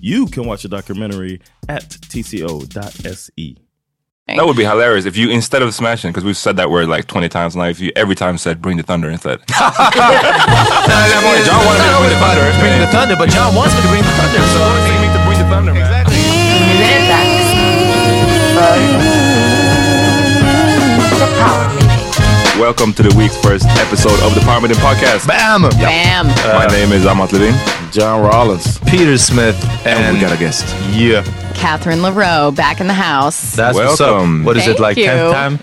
You can watch the documentary at tco.se. That would be hilarious if you instead of smashing, because we've said that word like twenty times now. If you every time said "bring the thunder" instead. Jon wanted me to bring the thunder. Bring the thunder, but Jon wants me to bring the thunder. So you need to bring the thunder, man. Exactly. Nu är det Welcome to the week's first episode of the Power Meeting Podcast. Bam! Bam! My uh, name is Amat Levin. Jon Rollins. Peter Smith And, we got a guest. Yeah. Kathryn LaRoe back in the house. That's Welcome. what's up. What is Thank it like you. 10th time?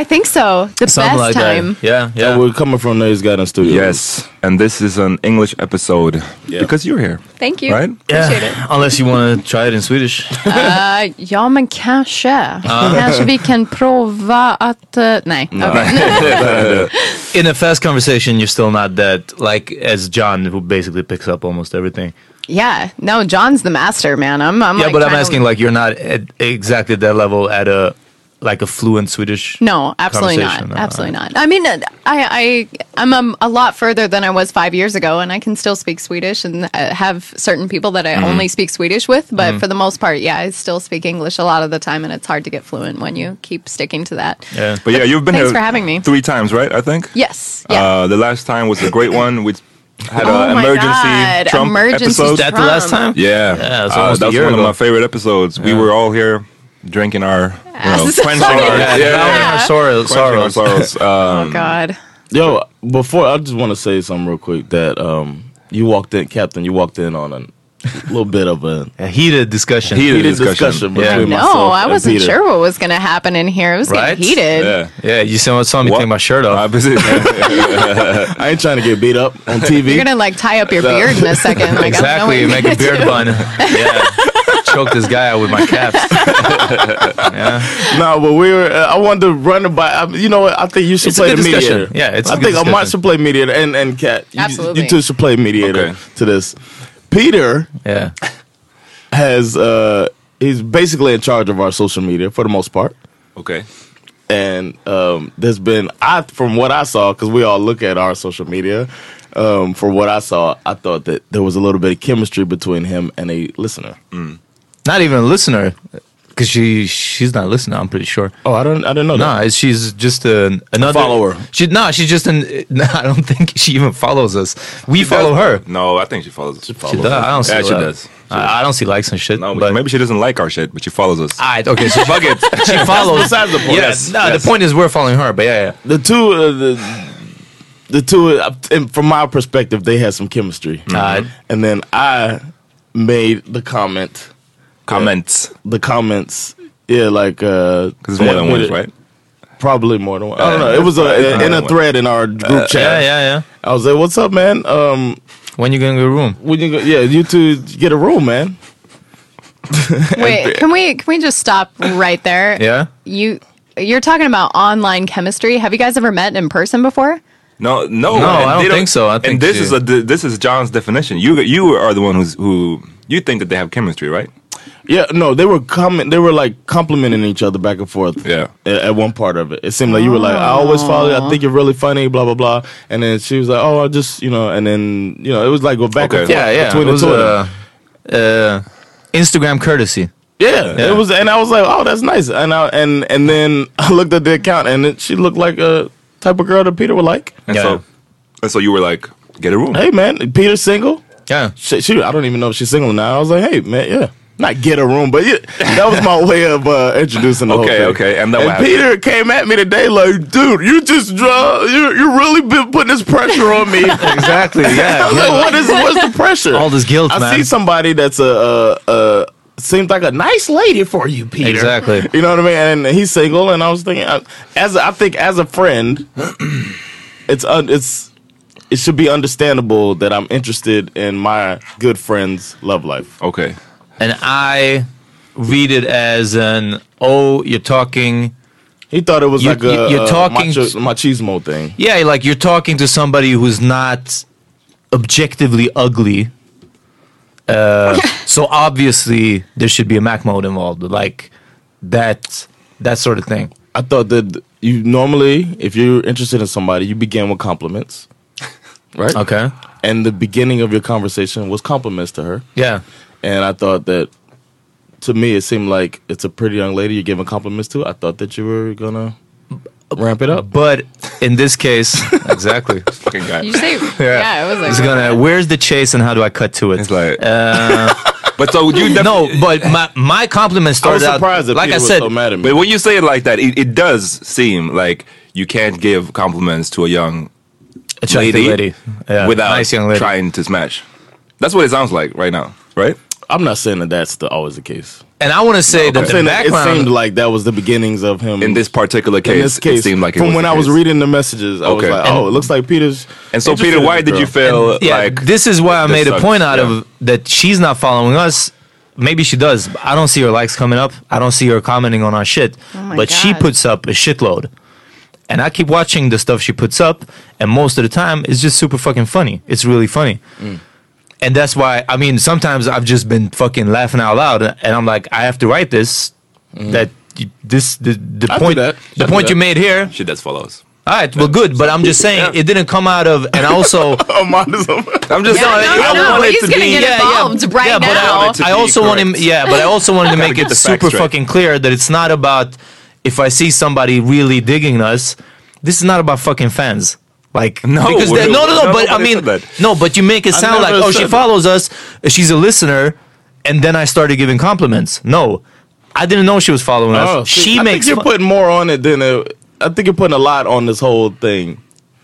I think so. The Something best like time. that. Yeah, Yeah. yeah. we're coming from Nays Garden Studio. Yes, and this is an English episode because you're here, Thank you. right? Appreciate it. yeah. Unless you want to try it in Swedish. Uh, ja, men kanske. Kanske vi kan prova att... Uh, nej. okej. in a fast conversation, you're still not that, like, as Jon, who basically picks up almost everything. Yeah. No, Jon's the master, man. I'm, I'm yeah, like but I'm trying to- asking, like, you're not at exactly that level at a, like, a fluent Swedish. No, absolutely not. conversation. Absolutely not. I mean, uh, I, I, I'm um, a lot further than I was five years ago, and I can still speak Swedish and uh, have certain people that I only speak Swedish with. But for the most part, yeah, I still speak English a lot of the time, and it's hard to get fluent when you keep sticking to that. Yeah. But yeah, you've been Thanks here for having me. three times, right? I think. Yes. Yeah. Uh, the last time was a great one. We had Oh an my emergency God, Trump emergency episode. That the last time? Yeah, Yeah, it's uh, almost a that's year one ago. of my favorite episodes. We were all here drinking our, you know, Asses. quenching our, Yeah, yeah, drowning our sorrow- quenching our sorrows. sorrows. Um, oh God. Yo, before I just want to say something real quick that um you walked in, Captain. You walked in on a little bit of a A heated discussion. Heated heated discussion. discussion, Yeah. No, I wasn't Peter. sure what was going to happen in here. It was Right? getting heated. yeah. Yeah, you saw, saw me What? take my shirt off. I ain't trying to get beat up on TV. You're gonna like tie up your beard in a second. Like, I don't exactly, what make a beard do. bun. yeah. choke this guy out with my caps. yeah. No, but we were. Uh, I wanted to run it by. I, you know what? I think you should It's a play good the discussion. mediator. Yeah, it's a I good think Amat discussion. should play mediator, and and Kat, you, Absolutely. you two should play mediator Okay. to this. Peter Yeah. has. uh He's basically in charge of our social media for the most part. Okay. and um, there's been I from what I saw because we all look at our social media. Um, from what I saw, I thought that there was a little bit of chemistry between him and a listener. Not even a listener, because she she's not listening. I'm pretty sure. Oh, I don't, I didn't know No, that. she's just an, another follower. She no, she's just an. No, I don't think she even follows us. We follow her. No, I think she follows us. She does. I don't see. Yeah, she that. does. I, I don't see likes and shit. No, but maybe she doesn't like our shit, but she follows us. Alright, okay, so fuck it. She follows. besides the point. Yes, Yes, no, yes. the point is we're following her, but yeah, yeah. The two, uh, the the two, uh, and from my perspective, they had some chemistry. Alright. And then I made the comment, Comments. the comments, yeah, like uh, Because it's more than that- one, right? Probably more than one. I don't know. It was a, in a thread in our group chat. Yeah, yeah, yeah. I was like, "What's up, man? Um, When you gonna go room? when you go, yeah, you two get a room, man." Wait, can we can we just stop right there? Yeah. You you're talking about online chemistry. Have you guys ever met in person before? No, no, No, I don't they think so. I think and this she- is a this is Jon's definition. You you are the one who's who you think that they have chemistry, right? Yeah, no, they were coming. They were like complimenting each other back and forth. Yeah. At, at one part of it, it seemed like you were like, "I always follow you. I think you're really funny." Blah blah blah. And then she was like, "Oh, I just you know." And then you know, it was like go back Okay. and forth Yeah, yeah. between it was the two uh, uh, Instagram courtesy. Yeah, Yeah. it was, and I was like, "Oh, that's nice." And I and and then I looked at the account, and it, she looked like a type of girl that Peter would like. And Yeah. so and so you were like, get a room. Hey, man, Peter's single. Yeah. She, she, I don't even know if she's single now. I was like, hey, man, yeah. Not get a room, but yeah, that was my way of uh, introducing the Okay, whole thing. okay, and then what? Peter came at me today like, dude, you just draw, you you really been putting this pressure on me. Exactly. I Yeah. like, what is what's the pressure? All this guilt, I man. see somebody that's a, a, a seems like a nice lady for you, Peter. Exactly. You know what I mean? And he's single, and I was thinking, uh, as I think, as a friend, it's un, it's it should be understandable that I'm interested in my good friend's love life. Okay. And I read it as an oh, you're talking. He thought it was You- like a, you- you're a talking macho, to- machismo thing. Yeah, like you're talking to somebody who's not objectively ugly. Uh, so obviously there should be a Mac mode involved, like that that sort of thing. I thought that you normally, if you're interested in somebody, you begin with compliments, right? Okay. And the beginning of your conversation was compliments to her. Yeah. And I thought that, to me, it seemed like it's a pretty young lady you're giving compliments to. I thought that you were gonna ramp it up. But in this case, exactly. Fucking guy. You say yeah, it was like It's gonna. Where's the chase and how do I cut to it? It's like Uh, But so you no, but my my compliment I was started out surprised that like Peter I was said. so mad at me. But when you say it like that, it, it does seem like you can't give compliments to a young attractive lady, lady, Yeah, without nice young lady. trying to smash. That's what it sounds like right now, right? I'm not saying that that's the, always the case. And I want to say I'm that the saying that it background. seemed like that was the beginnings of him. In this particular case, in this case, it seemed like it from was when the I was case. reading the messages, I was Okay. like, And- "Oh, it looks like Peter's." And so, interested Peter, in why this did you girl. feel yeah, like this is why I this made a sucks? point out Yeah. of that she's not following us. Maybe she does. but I don't see her likes coming up. I don't see her commenting on our shit. Oh my but she God. puts up a shitload. And I keep watching the stuff she puts up, and most of the time it's just super fucking funny. It's really funny. Mm. Mm. And that's why I mean sometimes I've just been fucking laughing out loud and I'm like, I have to write this that this the, the I do point that. the I do point that. you made here. She does follow us. All right, well good, but I'm just saying Yeah. it didn't come out of and also Oh, mine is over. I'm just Yeah, saying. no, I no, want it he's to gonna be- get Yeah, yeah. right yeah, but now. I, want I also want him. Yeah, but I also wanted to Gotta make it super straight. fucking clear that it's not about if I see somebody really digging us. This is not about fucking fans. Like No, because no, no, no. But I mean, no. But you make it sound like oh, she follows us. She's a listener, and then I started giving compliments. No, I didn't know she was following us. Oh, see, she I makes think you're putting more on it than uh, I think you're putting a lot on this whole thing.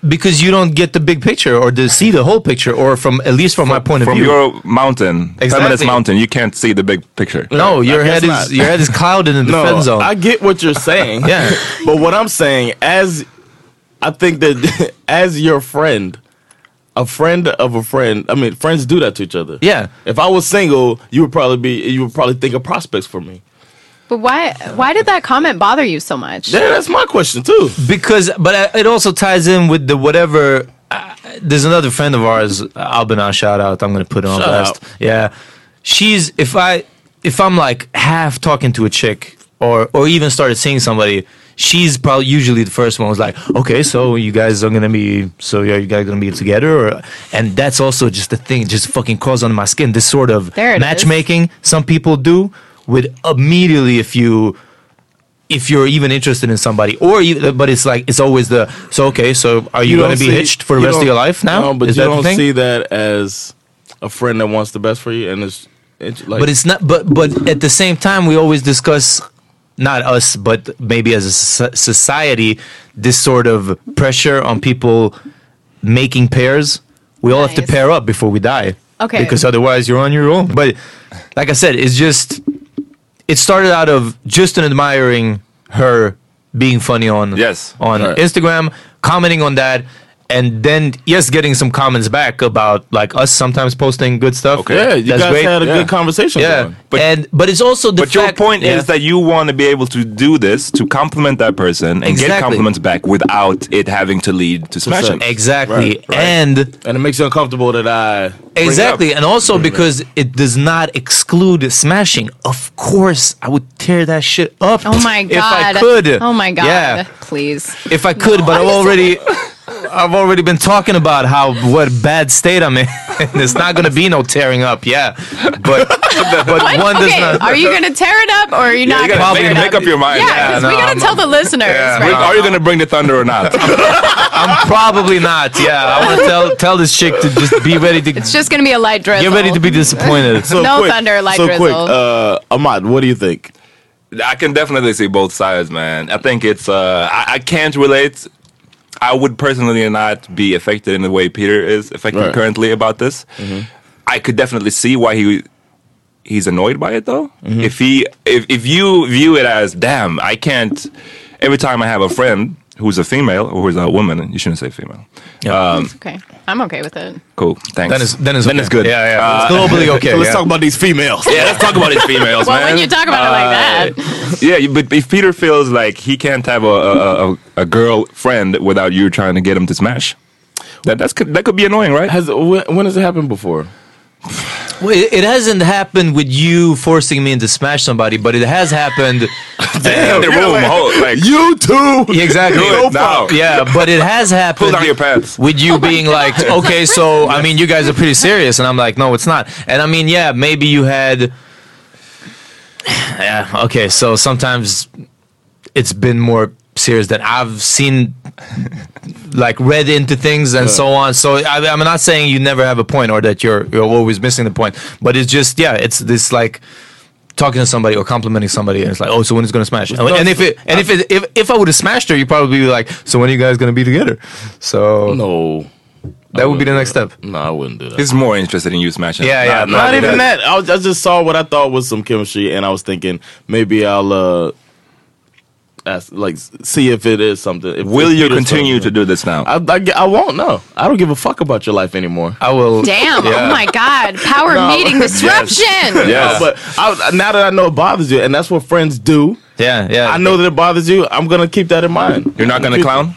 because you don't get the big picture or to see the whole picture, or from at least from my point of From view. your mountain, Exactly. feminist mountain, you can't see the big picture. no, your head is your head is clouded in the no, friend zone. I get what you're saying. Yeah. but what I'm saying, as I think that as your friend, a friend of a friend. I mean, friends do that to each other. Yeah. If I was single, you would probably be. You would probably think of prospects for me. But why why did that comment bother you so much? Yeah, that's my question too. because but uh, it also ties in with the whatever uh, there's another friend of ours albina shout out i'm gonna put her on Shout blast out. yeah she's if i if i'm like half talking to a chick or or even started seeing somebody she's probably usually the first one was like okay so you guys are gonna be so are you guys gonna be together or and that's also just the thing just fucking crawls under my skin this sort of There it is. matchmaking some people do with immediately if you if you're even interested in somebody, or you, but it's like it's always the so okay. So are you, going to be see- hitched for the rest of your life now? No, but Is you that the don't thing? see that as a friend that wants the best for you, and it's, it's like. but it's not. But but at the same time, we always discuss not us, but maybe as a society, this sort of pressure on people making pairs. We all have to pair up before we die. Okay. Because otherwise, you're on your own. But like I said, it's just it started out of just an admiring her being funny on Yes. on Right. Instagram, commenting on that, and then yes, getting some comments back about like us sometimes posting good stuff. Okay. yeah, you That's guys great. had a Yeah. good conversation. Yeah, going. but and but it's also the But your point yeah. is that you want to be able to do this to compliment that person and Exactly. get compliments back without it having to lead to smashing. sex. exactly, Right, right. and and it makes you uncomfortable that I bring exactly, up- and also because it does not exclude smashing. Of course, I would tear that shit up. Oh my god. if I could. Oh my god. Yeah, Please. if I could, but I've already. I've already been talking about how what bad state I'm in. it's not gonna be no tearing up, yeah. But but one does okay, not. are you gonna tear it up or are you Yeah, not you gonna gotta Probably make, tear it make up? up your mind. Yeah, because no, we gotta I'm- tell the listeners. Yeah. right Are you gonna bring the thunder or not? I'm probably not. Yeah, I want to tell tell this chick to just be ready to It's just gonna be a light drizzle. get ready to be disappointed. So No quick, thunder, light so quick, drizzle. uh, Amat, what do you think? I can definitely see both sides, man. I think it's. Uh, I, I can't relate. I would personally not be affected in the way Peter is affected Right. currently about this. Mm-hmm. I could definitely see why he he's annoyed by it though. Mm-hmm. If he if if you view it as damn, I can't. Every time I have a friend who's a female or who's a woman, you shouldn't say female. Um, okay. I'm okay with it. cool, thanks. Then it's then it's then okay. it's good. Yeah, yeah. Uh, it's globally okay. So let's yeah. talk about these females. yeah, let's talk about these females, Well, man. when you talk about it like that, Yeah, but if Peter feels like he can't have a a, a, a girl friend without you trying to get him to smash, that that's could, that could be annoying, right? Has when, when has it happened before? Well, it, it hasn't happened with you forcing me into smash somebody, but it has happened. in the room, hold, like You too. Yeah, exactly. Do it now. Yeah, but it has pull happened down your pants. with you being like, okay, so I mean, you guys are pretty serious, and I'm like, no, it's not. And I mean, yeah, maybe you had. Yeah. Okay. So sometimes it's been more serious than I've seen, like read into things and so on. So I, I'm not saying you never have a point or that you're you're always missing the point, but it's just yeah, it's this like talking to somebody or complimenting somebody and it's like oh so when is it gonna smash and, and if it and if it if, if I would have smashed her you'd probably be like so when are you guys gonna be together so No, that would be the next step no, I wouldn't do that. He's more interested in you smashing. Yeah, yeah, Not, not Not not even that. I, was, I just saw what I thought was some chemistry, and I was thinking maybe I'll uh, ask, like see if it is something. If, Will you Peter's continue to do this now? I, I, I won't. No, I don't give a fuck about your life anymore. I will damn! Oh yeah. Oh my god! Power No. meeting disruption. Yes. No, but I, now that I know it bothers you, and that's what friends do. yeah yeah I know that it bothers you. I'm gonna keep that in mind. You're not gonna clown.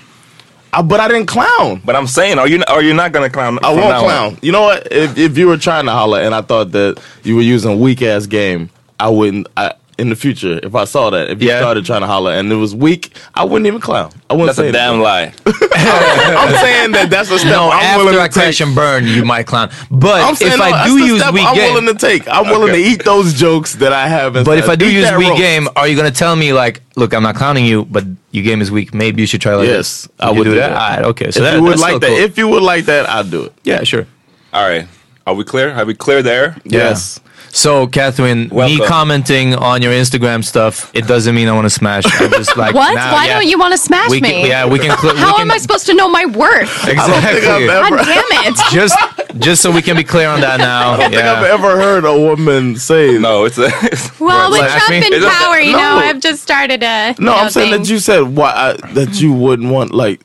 I, but I didn't clown. But I'm saying, are you are you not gonna clown? I won't now on? clown. You know what? If, if you were trying to holler and I thought that you were using weak ass game, I wouldn't. I, in the future, if I saw that, if you Yeah. started trying to holler and it was weak, I wouldn't even clown. I wouldn't That's say a damn lie. I'm saying that that's a step no I'm willing after to I take. crash and burn you might clown but I'm saying if no, I do use step weak I'm game willing to take. I'm willing to eat those jokes that I have. but if I do use weak roast. game are you gonna tell me like look I'm not clowning you but your game is weak maybe you should try like yes, this I would do do that, that. Alright, okay so if that, you would like that, cool. if you would like that, I'd do it. yeah sure All right, are we clear? Have we clear there? air? Yes. So, Kathryn, me commenting on your Instagram stuff, it doesn't mean I want to smash. I'm just like, What? nah, Why yeah. don't you want to smash we me? Can, yeah, we can. Cl- How we can, am I supposed to know my worth? Exactly. God damn it! just, just so we can be clear on that now. I don't think I've ever heard a woman say No, it's a. It's, Well, with Smash Trump me? in power, you know, I've just started a. No, know, I'm saying thing. that you said why I, that you wouldn't want like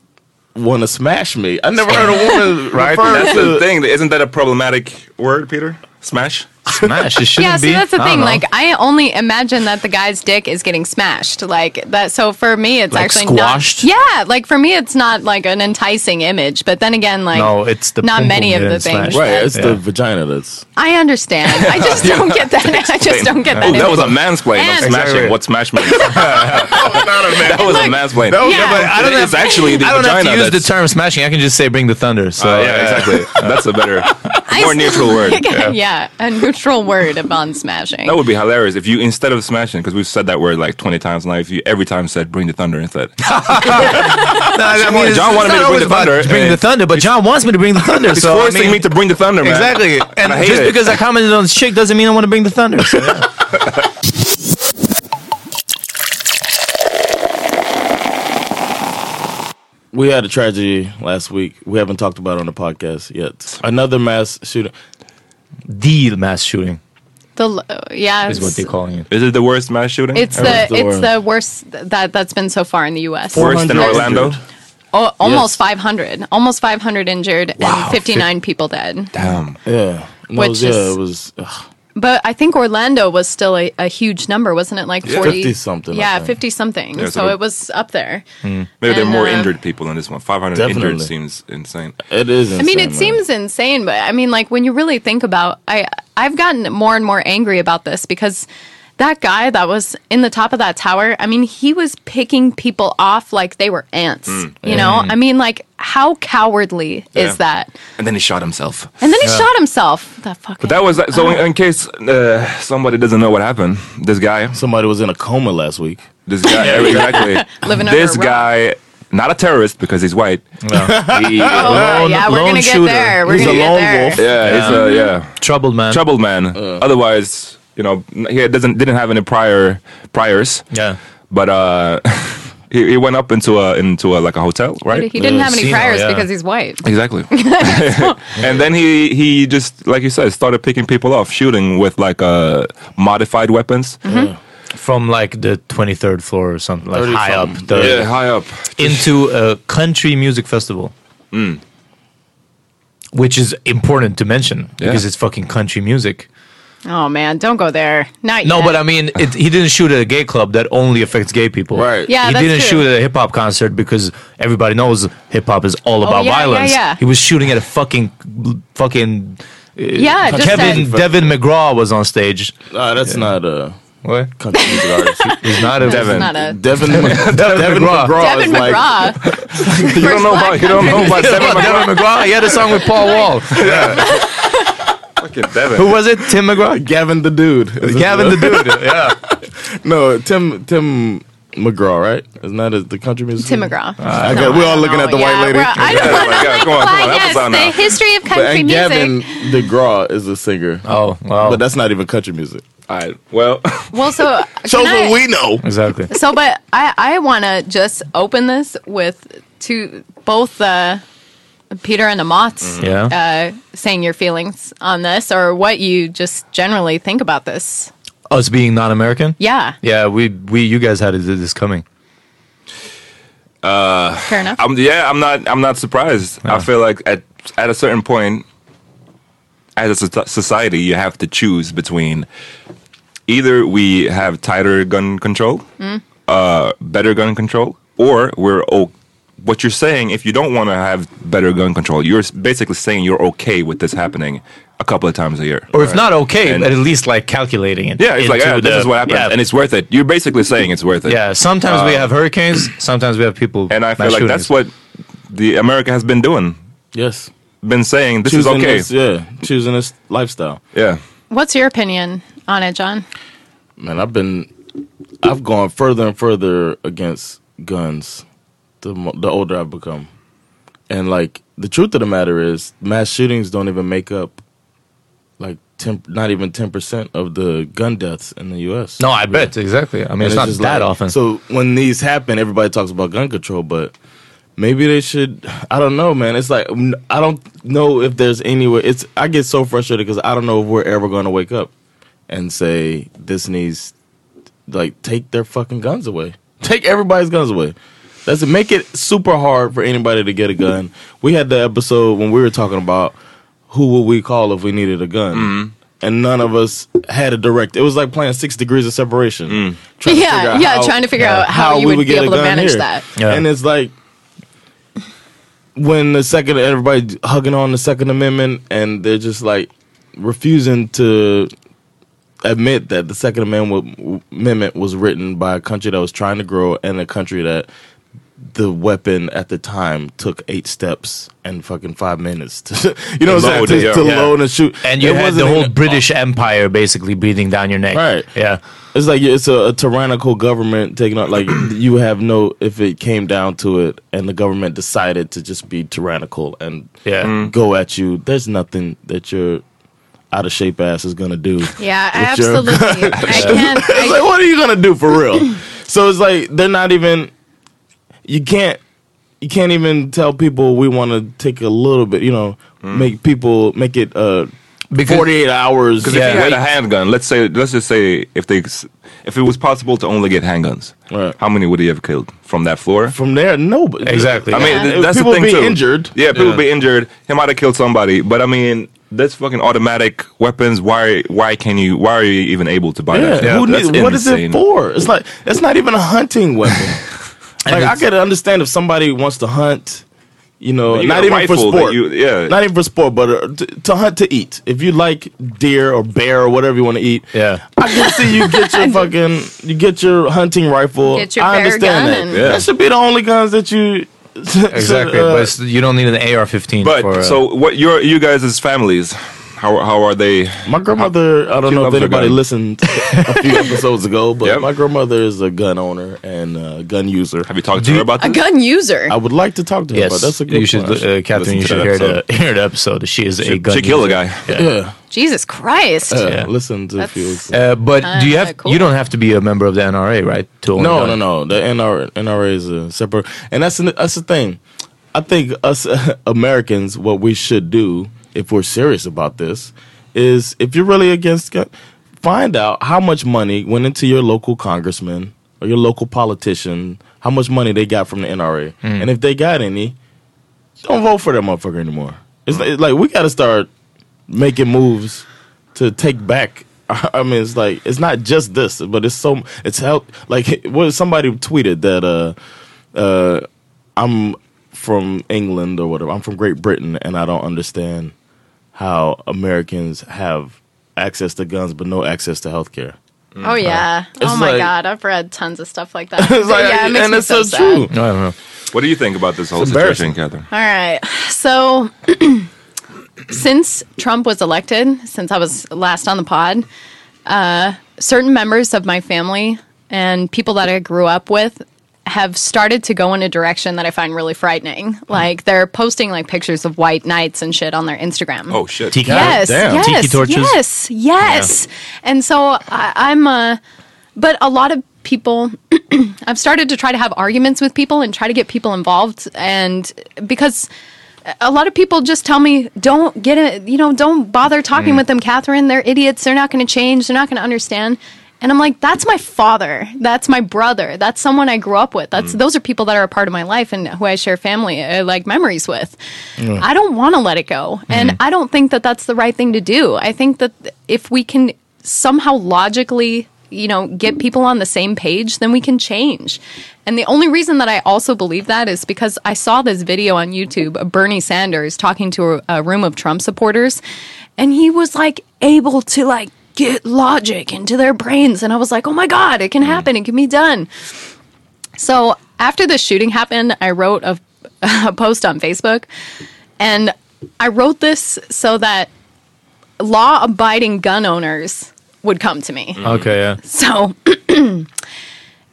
want to smash me. I never heard a woman Right? That's to the thing. Isn't that a problematic word, Peter? Smash? Smash. It shouldn't Yeah, see, be. that's the I thing. know. Like, I only imagine that the guy's dick is getting smashed. Like that. So for me, it's Like actually squashed? not. Yeah, like for me, it's not like an enticing image. But then again, like No, it's the not pum-pum many of the things. smashed. right. that- It's the vagina that's I understand. I just don't get that. I just don't get that. Oh, that was a image. mansplain of And- smashing. Exactly. What smash means? that was a mansplain. Yeah. I don't It's have, actually the I don't have to use the term smashing. I can just say bring the thunder. So Uh, yeah, exactly. That's a better, more neutral word. yeah. a neutral word upon smashing. That would be hilarious if you instead of smashing, because we've said that word like twenty times now. If you every time said "bring the thunder" instead, No, I mean, it's- Jon wanted me to bring the thunder, Bring eh. the and- thunder, but Jon wants me to bring the thunder. he's so I forcing mean- me to bring the thunder, man. Exactly. And I hate just it. because I commented on this chick doesn't mean I want to bring the thunder. So, yeah. We had a tragedy last week. We haven't talked about it on the podcast yet. Another mass shooting. The mass shooting The uh, yeah. is what they're calling it. Is it the worst mass shooting? It's the was the it's the worst that that's been so far in the U.S. worse than Orlando. Oh, almost Yes. 500, almost 500 injured, and 59 people dead. Damn. Yeah. No, Which yeah, is- it was. ugh. But I think Orlando was still a, a huge number, wasn't it? Like 40 50 something, Yeah, 50 something. Yeah, so so- it was up there. Maybe there are more uh, injured people than this one. Five hundred Definitely. injured seems insane. It is. I mean, it man. seems insane, but I mean, like when you really think about, I I've gotten more and more angry about this because that guy that was in the top of that tower, I mean, he was picking people off like they were ants. Mm. You know, mm. I mean, like how cowardly Yeah. is that? And then he shot himself. And then he shot himself. That fucking. But that was so. In, in case uh, somebody doesn't know what happened, this guy, Somebody was in a coma last week. this guy, exactly. Living under this a rock. guy, not a terrorist because he's white. He- Oh, Lone- yeah, we're gonna get shooter. there. We're He's gonna a get lone there. wolf. yeah, he's a yeah Troubled man. troubled man. Uh. Otherwise, you know, he doesn't didn't have any prior priors. Yeah. But uh, he, he went up into a into a like a hotel, right? He didn't have any priors yeah. because he's white. Exactly. and then he he just like you said started picking people off, shooting with like uh modified weapons. From like the 23rd floor or something, like high up. The, Yeah, high up. into a country music festival. Which is important to mention because it's fucking country music. Oh man, don't go there. Not No, yet. but I mean, it, he didn't shoot at a gay club that only affects gay people. Right. Yeah, he that's didn't true. shoot at a hip hop concert because everybody knows hip hop is all about Oh, yeah, yeah, violence. yeah. He was shooting at a fucking, fucking. uh, Yeah, just Kevin at- Devin McGraw was on stage. Nah, that's not a What? country music artist. He's not a It's Devin. not a Devin, Devin McGraw. McGraw. Devin is like, McGraw. You don't know about you don't know about Devin McGraw. Devin McGraw. He had a song with Paul Wall. Fucking Devin. Who was it? Tim McGraw. Gavin the dude. Is Gavin the dude. Yeah. No, Tim Tim McGraw, right? Isn't that a, the country music? Tim McGraw. I got, we're all looking at the yeah, white lady. I don't my God, come on, come on, yes, the now. history of But, country and music. Gavin DeGraw is a singer. Oh, wow. But that's not even country music. All right. Well, well, so Shows can I- what we know. Exactly. So, but I I want to just open this with two both uh, Peter and Amat Yeah. uh, saying your feelings on this or what you just generally think about this. Us being non-American. Yeah, Yeah, we we you guys had this coming. fair enough. I'm yeah, I'm not I'm not surprised. I feel like at at a certain point as a society you have to choose between either we have tighter gun control, uh better gun control, or we're oh what you're saying if you don't want to have better gun control, you're basically saying you're okay with this happening a couple of times a year. Or if not okay, And- at least like calculating it. yeah, it's like yeah, this the- is what happens, Yeah, and it's worth it. You're basically saying it's worth it. yeah. Sometimes we uh, have hurricanes. Sometimes we have people. and I feel like shootings. that's what the America has been doing. Yes. Been saying this choosing is okay. This, yeah, choosing this lifestyle. Yeah. What's your opinion on it, Jon? Man, I've been, I've gone further and further against guns, the the older I've become, and like the truth of the matter is, mass shootings don't even make up, like ten, not even ten percent of the gun deaths in the U.S. No, I bet exactly. I mean, And it's, not just that like- often. So when these happen, everybody talks about gun control, but maybe they should. I don't know, man. It's like I don't know if there's anywhere. It's I get so frustrated because I don't know if we're ever going to wake up and say this needs like take their fucking guns away, take everybody's guns away. That's it. Make it super hard for anybody to get a gun. We had the episode when we were talking about who would we call if we needed a gun. Mm-hmm. And none of us had a direct. It was like playing six degrees of separation. Mm. Trying to Yeah, figure out yeah, trying to figure out how you we would be get a able to gun manage here. that. Yeah. And it's like when the second everybody hugging on the Second Amendment, and they're just like refusing to admit that the Second Amendment Amendment was written by a country that was trying to grow and a country that the weapon at the time took eight steps and fucking five minutes to you know what I'm saying to, to Yeah. load and shoot And you It had the whole even- British Empire basically breathing down your neck. Right. Yeah. It's like it's a, a tyrannical government taking on like you have no if it came down to it and the government decided to just be tyrannical and Yeah. Mm. go at you. There's nothing that your out of shape ass is gonna do. Yeah, With your- absolutely. I can't. It's I, like what are you gonna do for real? so it's like they're not even. You can't. You can't even tell people we want to take a little bit. You know, make people make it uh, Because- 48 hours. Because if you had a handgun, let's say, let's just say, if they, if it was possible to only get handguns, Right. how many would he have killed from that floor? from there, no. but- Exactly. I mean, Yeah. th- that's people the thing be too. injured. Yeah, people be injured. He might have killed somebody, but I mean, that's fucking automatic weapons. Why? Why can you? Why are you even able to buy Yeah, that? who needs, what is it for? It's like it's not even a hunting weapon. like I it's- could understand if somebody wants to hunt, you know, But you not even for sport. you- yeah. not even for sport, but uh, to, to hunt to eat. If you like deer or bear or whatever you want to eat, Yeah. I can see you get your fucking you get your hunting rifle. Get your I bear understand gun that. Yeah. That should be the only guns that you. Exactly. uh, but you don't need an AR-15 But for. uh, so, what your you guys' as families? How how are they? My grandmother, I don't know if anybody listened a few episodes ago, but Yep. my grandmother is a gun owner and a gun user. Have you talked to Do her about about a gun user. I would like to talk to her, yes, but that's a good you should, point. uh, Kathryn. listen You should hear the hear the episode. She is a gun. she killed a user. guy. yeah. yeah. Jesus Christ. Uh, Yeah. Listen to a That's- few. Uh, but do you have? cool. You don't have to be a member of the NRA, right? To no, no, no. The NRA, NRA is a separate, and that's the- that's the thing. I think us Americans, what we should do if we're serious about this, is if you're really against gun, find out how much money went into your local congressman or your local politician, how much money they got from the NRA, and if they got any, don't vote for that motherfucker anymore. It's like, like we got to start making moves to take back. I mean, it's like it's not just this, but it's so it's help. Like, what somebody tweeted that uh, uh, I'm from England or whatever. I'm from Great Britain, and I don't understand how Americans have access to guns but no access to health healthcare. Oh yeah. It's oh my like- god, I've read tons of stuff like that. It's like, yeah, it makes and me it's so, so sad. true. No, I don't know. What do you think about this whole It's situation. Kathryn? All right. So since Trump was elected, since I was last on the pod, uh, certain members of my family and people that I grew up with have started to go in a direction that I find really frightening. Like they're posting like pictures of white knights and shit on their Instagram. Oh shit! Tiki, yes, damn. yes, Tiki torches? yes, yes. And so I, I'm uh but a lot of people I've started to try to have arguments with people and try to get people involved and because a lot of people just tell me don't get it you know don't bother talking with them kathryn they're idiots they're not going to change they're not going to understand and i'm like that's my father. That's my brother. That's someone i grew up with. That's those are people that are a part of my life and who i share family uh, like memories with. I don't want to let it go. And i don't think that that's the right thing to do. I think that if we can somehow logically you know get people on the same page then we can change. And the only reason that i also believe that is because i saw this video on youtube of bernie sanders talking to a, a room of trump supporters and he was like able to like get logic into their brains. And i was like oh my god it can mm. happen. It can be done. So after the shooting happened i wrote a, a post on facebook. And i wrote this so that law abiding gun owners would come to me. Mm-hmm. Okay, yeah. so,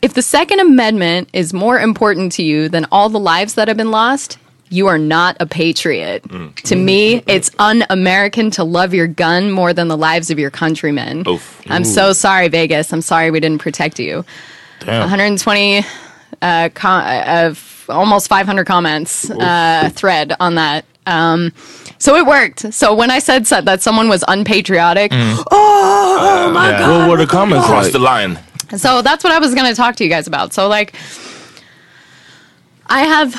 if the Second Amendment is more important to you than all the lives that have been lost, you are not a patriot. To me, it's un American to love your gun more than the lives of your countrymen. Oof. I'm so sorry, Vegas. I'm sorry we didn't protect you. 120 uh, com- of almost 500 comments uh, thread on that. Um, so it worked. So when I said so- that someone was unpatriotic, oh my Yeah. god! What were the comments Cross like? the line. So that's what I was going to talk to you guys about. So like I have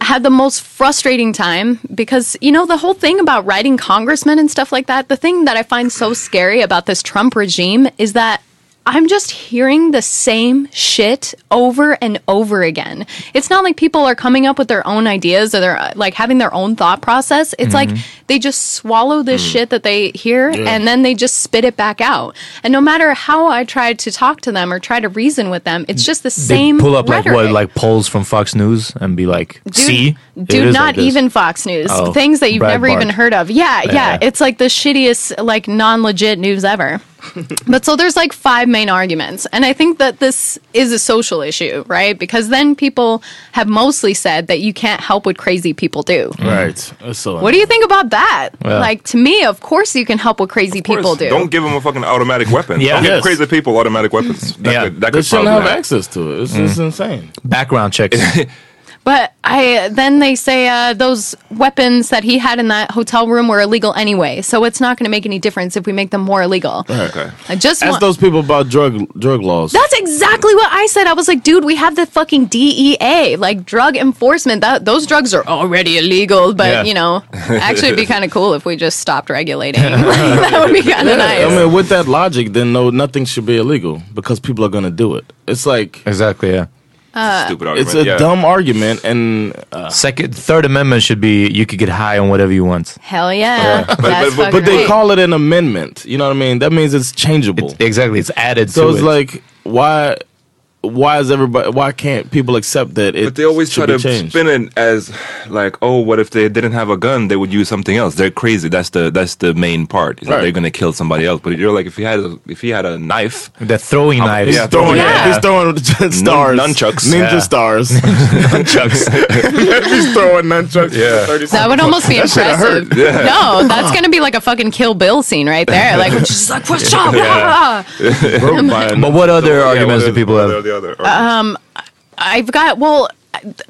had the most frustrating time because you know the whole thing about writing congressmen and stuff like that the thing that i find so scary about this trump regime is that i'm just hearing the same shit over and over again it's not like people are coming up with their own ideas or they're uh, like having their own thought process it's like they just swallow this shit that they hear and then they just spit it back out and no matter how i try to talk to them or try to reason with them it's just the They same pull up like what, like polls from Fox News and be like, Dude, "See, It dude, is not like even Fox News. Oh, Things that you've never Breitbart. even heard of. Yeah, yeah, Yeah. It's like the shittiest, like non-legit news ever. But so there's like five main arguments, and I think that this is a social issue, right? Because then people have mostly said that you can't help what crazy people do. Right. So What do you think about that? Yeah. Like to me, of course you can help what crazy people do. Don't give them a fucking automatic weapon. Yeah. Don't give Yes. crazy people automatic weapons. That Yeah. could, that They could shouldn't have happen. access to it. It's just mm. insane. background checks. But I then they say uh, those weapons that he had in that hotel room were illegal anyway, so it's not going to make any difference if we make them more illegal. Okay. I just Ask want. those people about drug drug laws. That's exactly what I said. I was like, dude, we have the fucking DEA, like drug enforcement. That those drugs are already illegal, but Yeah. you know, actually, it'd be kind of cool if we just stopped regulating. Like, that would be kind of nice. I mean, with that logic, then no, nothing should be illegal because people are going to do it. It's like exactly. Yeah. Stupid argument. it's a yeah. dumb argument, and uh, Second, third amendment should be you could get high on whatever you want. Hell yeah, that's but- but- fucking but they call it an amendment. You know what I mean? That means it's changeable. Exactly, it's added so to it's it. like why why is everybody why can't people accept that it But they always try to changed? spin it as like, oh, what if they didn't have a gun? They would use something else. They're crazy. That's the that's the main part. Is that Right. they're gonna kill somebody else. But you're like, if he had a, if he had a knife, the throwing I'm- knives. yeah, He's throwing, Yeah. he's throwing stars, nunchucks. ninja Yeah. stars. Nunchucks. he's throwing nunchucks. Yeah. That would almost be That should've impressive. hurt. No, that's gonna be like a fucking Kill Bill scene right there. Like, which is like, what's up? Ah. broke but what other Yeah, arguments what do people have? Are the other arguments? I've got well.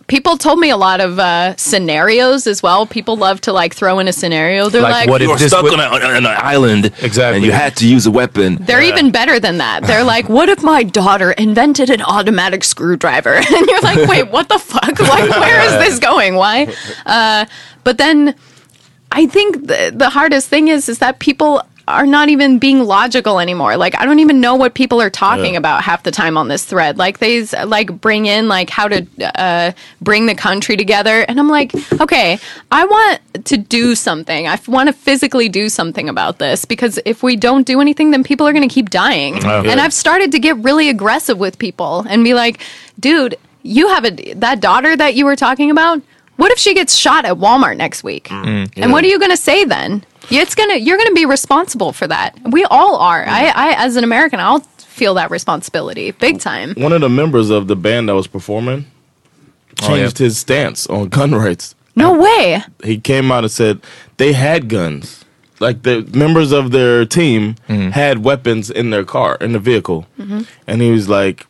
People told me a lot of uh, scenarios as well. People love to like throw in a scenario. They're Like, like, what if you were this stuck would- on, a, on an island, Exactly. and you had to use a weapon. they're even better than that. They're like, what if my daughter invented an automatic screwdriver? And you're like, wait, what the fuck? Like, where is this going? Why? Uh, but then I think the, the hardest thing is is that people are not even being logical anymore. Like I don't even know what people are talking about half the time on this thread. Like they like bring in like how to uh, bring the country together, and I'm like, okay, I want to do something. I want to physically do something about this because if we don't do anything, then people are going to keep dying. And I've started to get really aggressive with people and be like, dude, you have a that daughter that you were talking about. What if she gets shot at Walmart next week? And what are you going to say then? Yeah, It's gonna you're gonna be responsible for that. We all are. I, I as an American, I'll feel that responsibility big time. One of the members of the band that was performing Oh, yeah. changed his stance on gun rights. No way. He came out and said they had guns. Like the members of their team Mm. had weapons in their car, in the vehicle. Mm-hmm. And he was like,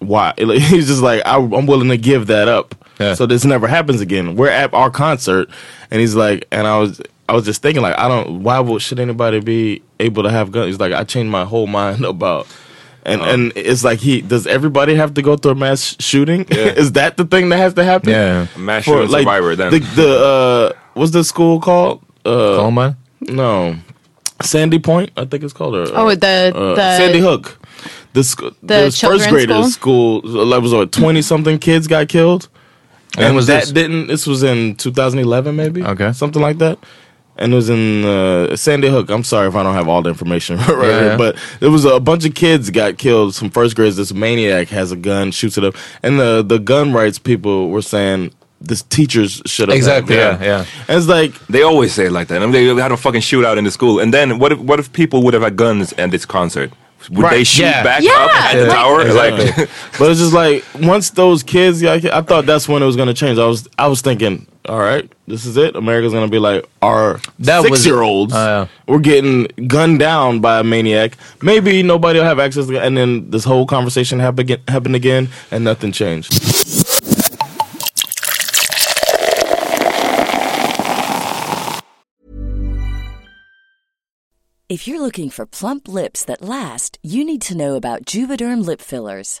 why? He's just like, I, I'm willing to give that up. Yeah. So this never happens again. We're at our concert, and he's like, and I was, I was just thinking, like, I don't, why would should anybody be able to have guns? He's like, I changed my whole mind about, and Uh-huh. and it's like he does everybody have to go through a mass shooting? Is that the thing that has to happen? Yeah. A mass shooting survivor. Then The, the uh, what's the school called? Uh, Columbine? no, Sandy Point, I think it's called. Or, Oh, the uh, the Sandy Hook. The, sc- the first children's graders school, like, was what twenty something kids got killed, When and was that this? didn't. This was in 2011, maybe. Okay. something like that. And it was in uh, Sandy Hook. I'm sorry if I don't have all the information right Yeah, here, yeah. but there was a bunch of kids got killed. Some first graders. This maniac has a gun, shoots it up, and the the gun rights people were saying this teachers should have Exactly. had- Yeah. Yeah. And it's like they always say it like that. I mean, they had a fucking shootout in the school, and then what if what if people would have had guns at this concert? Would they shoot yeah. back Yeah, up at the like- tower? Exactly. Like, but it's just like once those kids got, I thought that's when it was gonna change. I was I was thinking, all right, this is it. America's gonna be like our That was- six year olds. Oh, uh, yeah. We're getting gunned down by a maniac. Maybe nobody will have access to. And then this whole conversation happen again, happened again, and nothing changed. If you're looking for plump lips that last, you need to know about Juvederm lip fillers.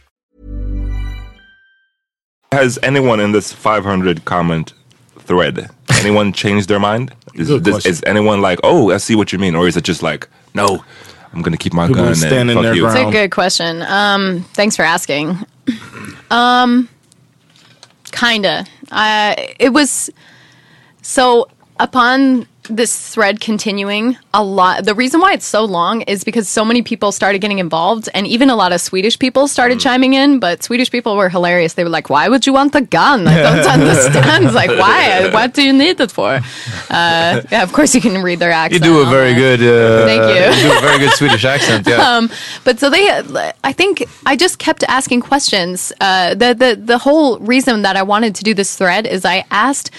Has anyone in this 500 comment thread, anyone changed their mind? Is, Good this, is anyone like, oh, I see what you mean? Or is it just like, no, I'm going to keep my People gun standing and fuck their you? ground. It's a good question. Um, thanks for asking. Um, kinda. Uh, it was so upon this thread continuing a lot. The reason why it's so long is because so many people started getting involved, and even a lot of Swedish people started Mm. chiming in. But Swedish people were hilarious. They were like, "Why would you want a gun? I don't understand. Like, why? What do you need it for?" Uh, yeah, of course you can read their You do a very there. good. Uh, Thank you. do a very good Swedish accent. Yeah. Um, but so they, I think I just kept asking questions. Uh, the the the whole reason that I wanted to do this thread is I asked,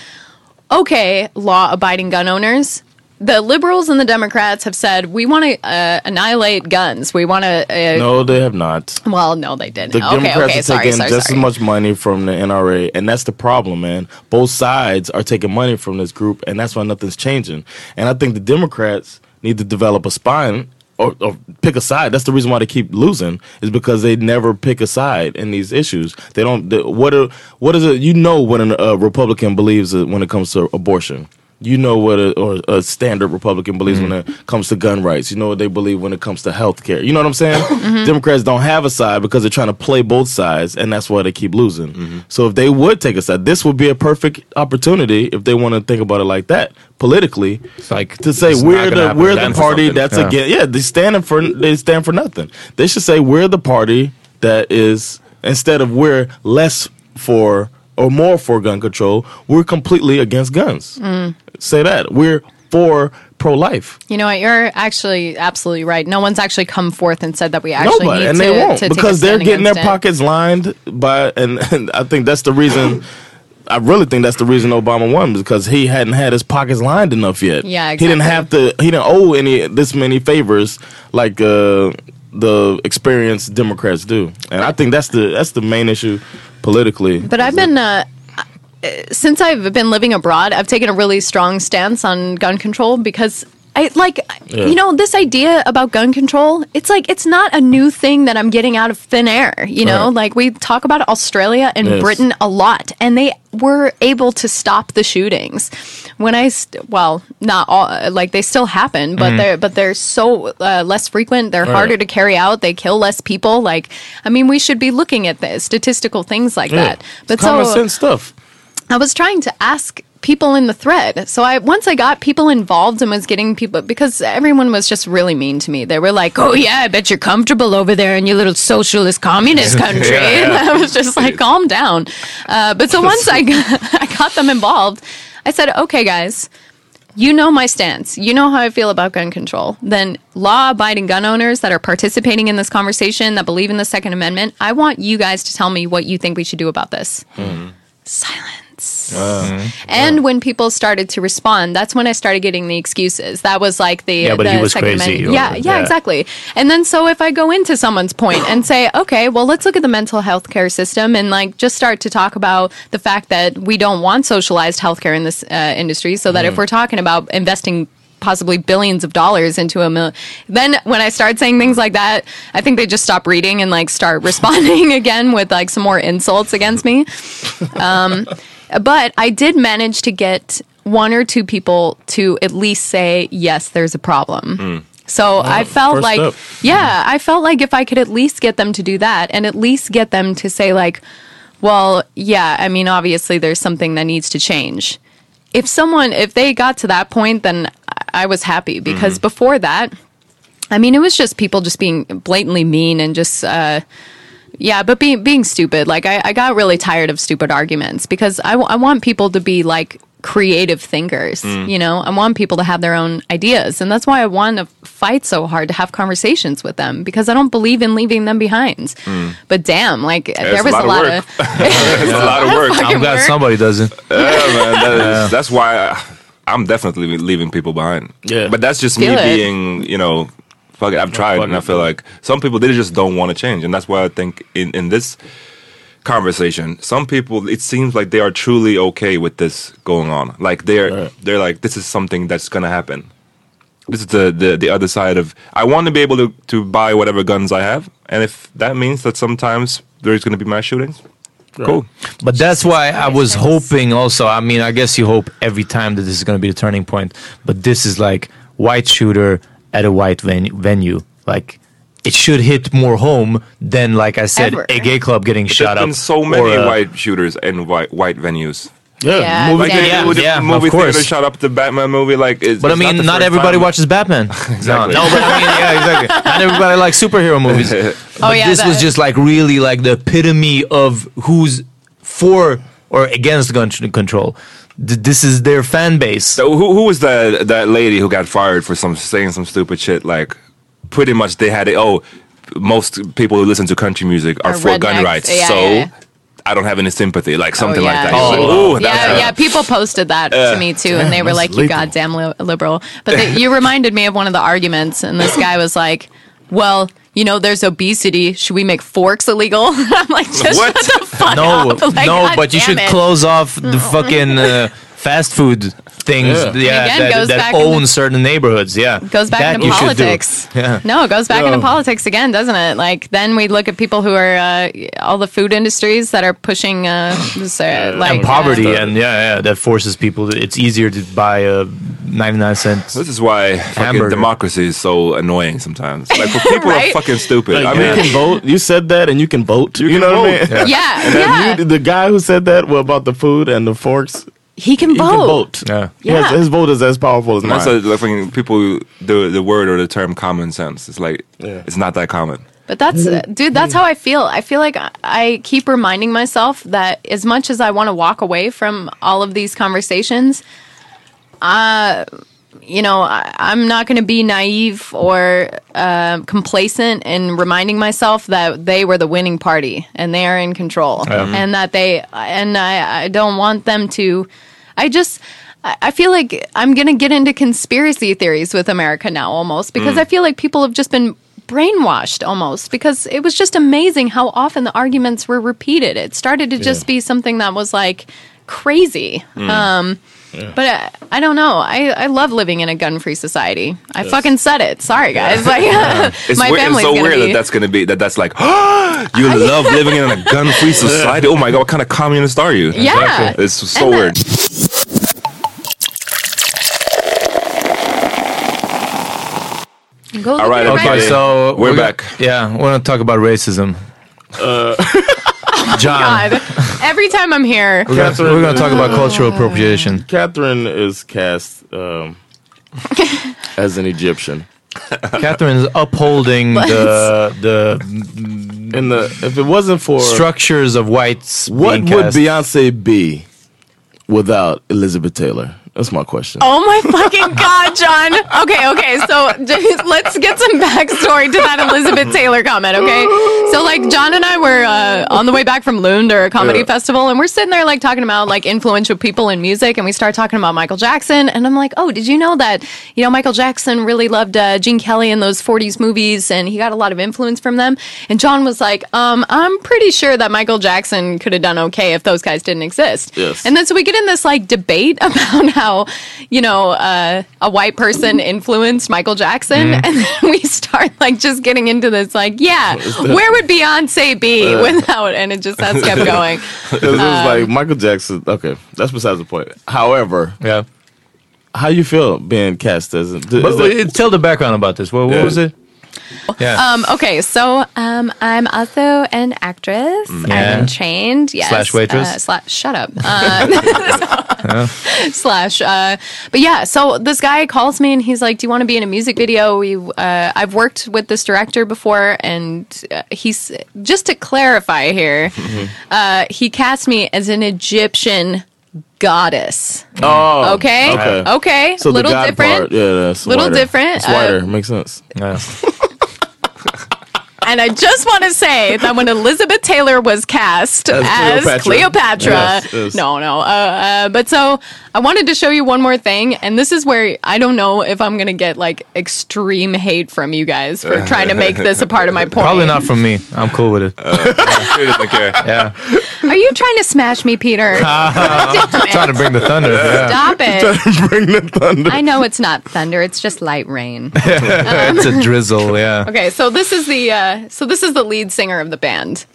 okay, law-abiding gun owners. The liberals and the Democrats have said we want to uh, annihilate guns. We want to. Uh, No, they have not. Well, no, they didn't. The okay, Democrats okay, are sorry, taking sorry, just sorry. as much money from the NRA, and that's the problem, man. Both sides are taking money from this group, and that's why nothing's changing. And I think the Democrats need to develop a spine or, or pick a side. That's the reason why they keep losing is because they never pick a side in these issues. They don't. They, what? Are, what is it? You know what a Republican believes when it comes to abortion. You know what a, or a standard Republican believes when it comes to gun rights. You know what they believe when it comes to health care. You know what I'm saying? Democrats don't have a side because they're trying to play both sides, and that's why they keep losing. So if they would take a side, this would be a perfect opportunity if they want to think about it like that politically. like to say we're the we're the party that's Yeah. against. Yeah, they standing for they stand for nothing. They should say we're the party that is instead of we're less for or more for gun control, we're completely against guns. Mm. Say that. We're for pro life. You know what? You're actually absolutely right. No one's actually come forth and said that we actually Nobody, need and to, they won't to because they're getting their pockets lined by, and, and I think that's the reason. I really think that's the reason Obama won because he hadn't had his pockets lined enough yet. Yeah, He didn't have to. He didn't owe any this many favors like uh, the experienced Democrats do, and I think that's the that's the main issue politically. But I've been uh, since I've been living abroad, I've taken a really strong stance on gun control because I like Yeah. you know this idea about gun control. It's like it's not a new thing that I'm getting out of thin air. You know, Right. like we talk about Australia and Yes. Britain a lot, and they were able to stop the shootings. When I st- well, not all like they still happen, but Mhm. they're but they're so uh, less frequent. They're Right. harder to carry out. They kill less people. Like I mean, we should be looking at the statistical things like Yeah. that. But It's common so sense stuff. I was trying to ask people in the thread. So I once I got people involved and was getting people because everyone was just really mean to me. They were like, "Oh yeah, I bet you're comfortable over there in your little socialist communist country." And I was just like, "Calm down." Uh, but so once I got, I got them involved, I said, "Okay, guys." You know my stance. You know how I feel about gun control. Then, law abiding gun owners that are participating in this conversation, that believe in the Second Amendment, I want you guys to tell me what you think we should do about this. Silence. And when people started to respond, that's when I started getting the excuses. That was like the Yeah, but the he was Second crazy, Amendment. or- Yeah, yeah, yeah. exactly. And then so if I go into someone's point and say, okay, well, let's look at the mental health care system and like just start to talk about the fact that we don't want socialized healthcare in this uh, industry, so that if we're talking about investing possibly billions of dollars into a mill. Then when I start saying things like that, I think they just stop reading and like start responding again with like some more insults against me. Um, but I did manage to get one or two people to at least say, yes, there's a problem. So I felt like, yeah, I felt like if I could at least get them to do that and at least get them to say, like, well, yeah, I mean, obviously there's something that needs to change. If someone, if they got to that point, then I- I was happy because before that, I mean, it was just people just being blatantly mean and just, uh, yeah, but being being stupid. Like I, I got really tired of stupid arguments because I, w- I want people to be like creative thinkers. Mm. You know, I want people to have their own ideas, and that's why I want to fight so hard to have conversations with them because I don't believe in leaving them behind. Mm. But damn, like there was a lot, of. it's a lot of work. I'm glad work. somebody doesn't. Yeah, man. That is, That's why I, I'm definitely leaving people behind. Yeah. But that's just Feel me it. being, you know, fuck it. I've tried, fuck and I feel like some people they just don't want to change, and that's why I think in in this conversation, some people it seems like they are truly okay with this going on. Like they're Right. they're like this is something that's gonna happen. This is the, the the other side of I want to be able to to buy whatever guns I have, and if that means that sometimes there's gonna be mass shootings, cool. But that's why I was hoping also. I mean, I guess you hope every time that this is going to be the turning point. But this is like white shooter at a white venue. venue. Like it should hit more home than, like I said, Ever. a gay club getting There's shot up. been so many or a- white shooters in white white venues. Yeah, Yeah, movie yeah. theater- Yeah, With yeah, movie of course. theater shot up the Batman movie. Like, it's, But I mean, the not, everybody time. watches Batman. Exactly. No, no, but I mean, yeah, exactly. Not everybody likes superhero movies. Oh, but Oh, yeah, this was that- just like really like the epitome of who's for or against gun control. Th- This is their fan base. So who who was that that lady who got fired for some saying some stupid shit? Like, pretty much they had it. Oh, most people who listen to country music are Are for gun rights. Yeah, so yeah, yeah. I don't have any sympathy. Like something oh, like yeah. that. You're like, Oh. yeah, yeah. People posted that to me too, and they were that's like, "You goddamn li- liberal." But they, you reminded me of one of the arguments, and this guy was like, "Well, you know, there's obesity. Should we make forks illegal?" I'm like, "Just What? shut the fuck No, up!" Like, no, God but you should it. close off the fucking uh, fast food things. Yeah. Yeah, Again, that, goes that back own into- certain neighborhoods. Yeah, goes back That into you politics. Yeah. No, it goes back Yeah. into politics again, doesn't it? Like then we look at people who are uh, all the food industries that are pushing uh, this, uh, like and poverty, uh, and yeah, yeah, that forces people. To, it's easier to buy a ninety-nine cents. This is why fucking democracy is so annoying sometimes. Like, for people Right? are fucking stupid. Like, I you can vote. You said that, and you can vote. You, can know what I mean? yeah, And yeah. you, the guy who said that well, about the food and the forks, he can he vote. can vote. Yeah. Yeah. his vote is as powerful as mine. that's a, like fucking people the the word or the term common sense. It's like Yeah. it's not that common. But that's, dude, that's how I feel. I feel like I- I keep reminding myself that as much as I want to walk away from all of these conversations, uh, you know, I, I'm not going to be naive or uh, complacent in reminding myself that they were the winning party and they are in control, and that they and I, I don't want them to. I just. I feel like I'm gonna get into conspiracy theories with America now, almost because hmm. I feel like people have just been brainwashed almost because it was just amazing how often the arguments were repeated. It started to just be something that was like crazy. Um, But uh, I don't know. I, I love living in a gun free society. I fucking said it. Sorry, guys. Like, It's, my weird, it's so weird be. that that's gonna be that that's like you love living in a gun-free society. Oh my god, what kind of communist are you? Yeah. it's so And the- weird. Go All right, okay. my- Okay, so We're go- back. Yeah, we're gonna talk about racism. Jon. God, every time I'm here, We're gonna, we're gonna talk about cultural appropriation. Kathryn is cast um, as an Egyptian. Kathryn is upholding the the In the if it wasn't for structures of whites. what being would cast. Beyonce be without Elizabeth Taylor? That's my question. Oh my fucking god, Jon. Okay, okay. So let's get some backstory to that Elizabeth Taylor comment. Okay, so like Jon and I were uh, on the way back from Lund or a comedy Yeah. festival, and we're sitting there like talking about like influential people in music, and we start talking about Michael Jackson, and I'm like, oh, did you know that you know Michael Jackson really loved uh, Gene Kelly in those '40s movies, and he got a lot of influence from them. And Jon was like, um, I'm pretty sure that Michael Jackson could have done okay if those guys didn't exist. Yes. And then so we get in this like debate about how, you know, uh, a white person influenced Michael Jackson. Mm-hmm. And then we start like just getting into this, like, yeah, where would Beyonce be without? And it just has kept going. It was like Michael Jackson. Okay, that's besides the point. However, Yeah. how you feel being cast as? Is But, that- tell the background about this. What, what Yeah. was it? Yeah. Um, okay, so um, I'm also an actress. Yeah. I'm trained, yes. Slash waitress? Uh, shut up. Uh, slash. Uh, but yeah, so this guy calls me and he's like, "Do you want to be in a music video?" We, uh, I've worked with this director before, and uh, he's just to clarify here, uh, he cast me as an Egyptian goddess. oh, Okay, okay. okay, So little different. part, yeah, Little wider. different, It's wider. Makes sense. Yeah. And I just want to say that when Elizabeth Taylor was cast As as, Cleopatra. Cleopatra, Yes, yes. no, no, uh, uh, but so I wanted to show you one more thing, and this is where I don't know if I'm gonna get like extreme hate from you guys for trying to make this a part of my point. Probably not from me. I'm cool with it. She doesn't care. Yeah. Are you trying to smash me, Peter? Trying to bring the thunder. Yeah. Stop it! Bring the thunder. I know it's not thunder; it's just light rain. it's a drizzle. Yeah. Okay, so this is the uh, so this is the lead singer of the band.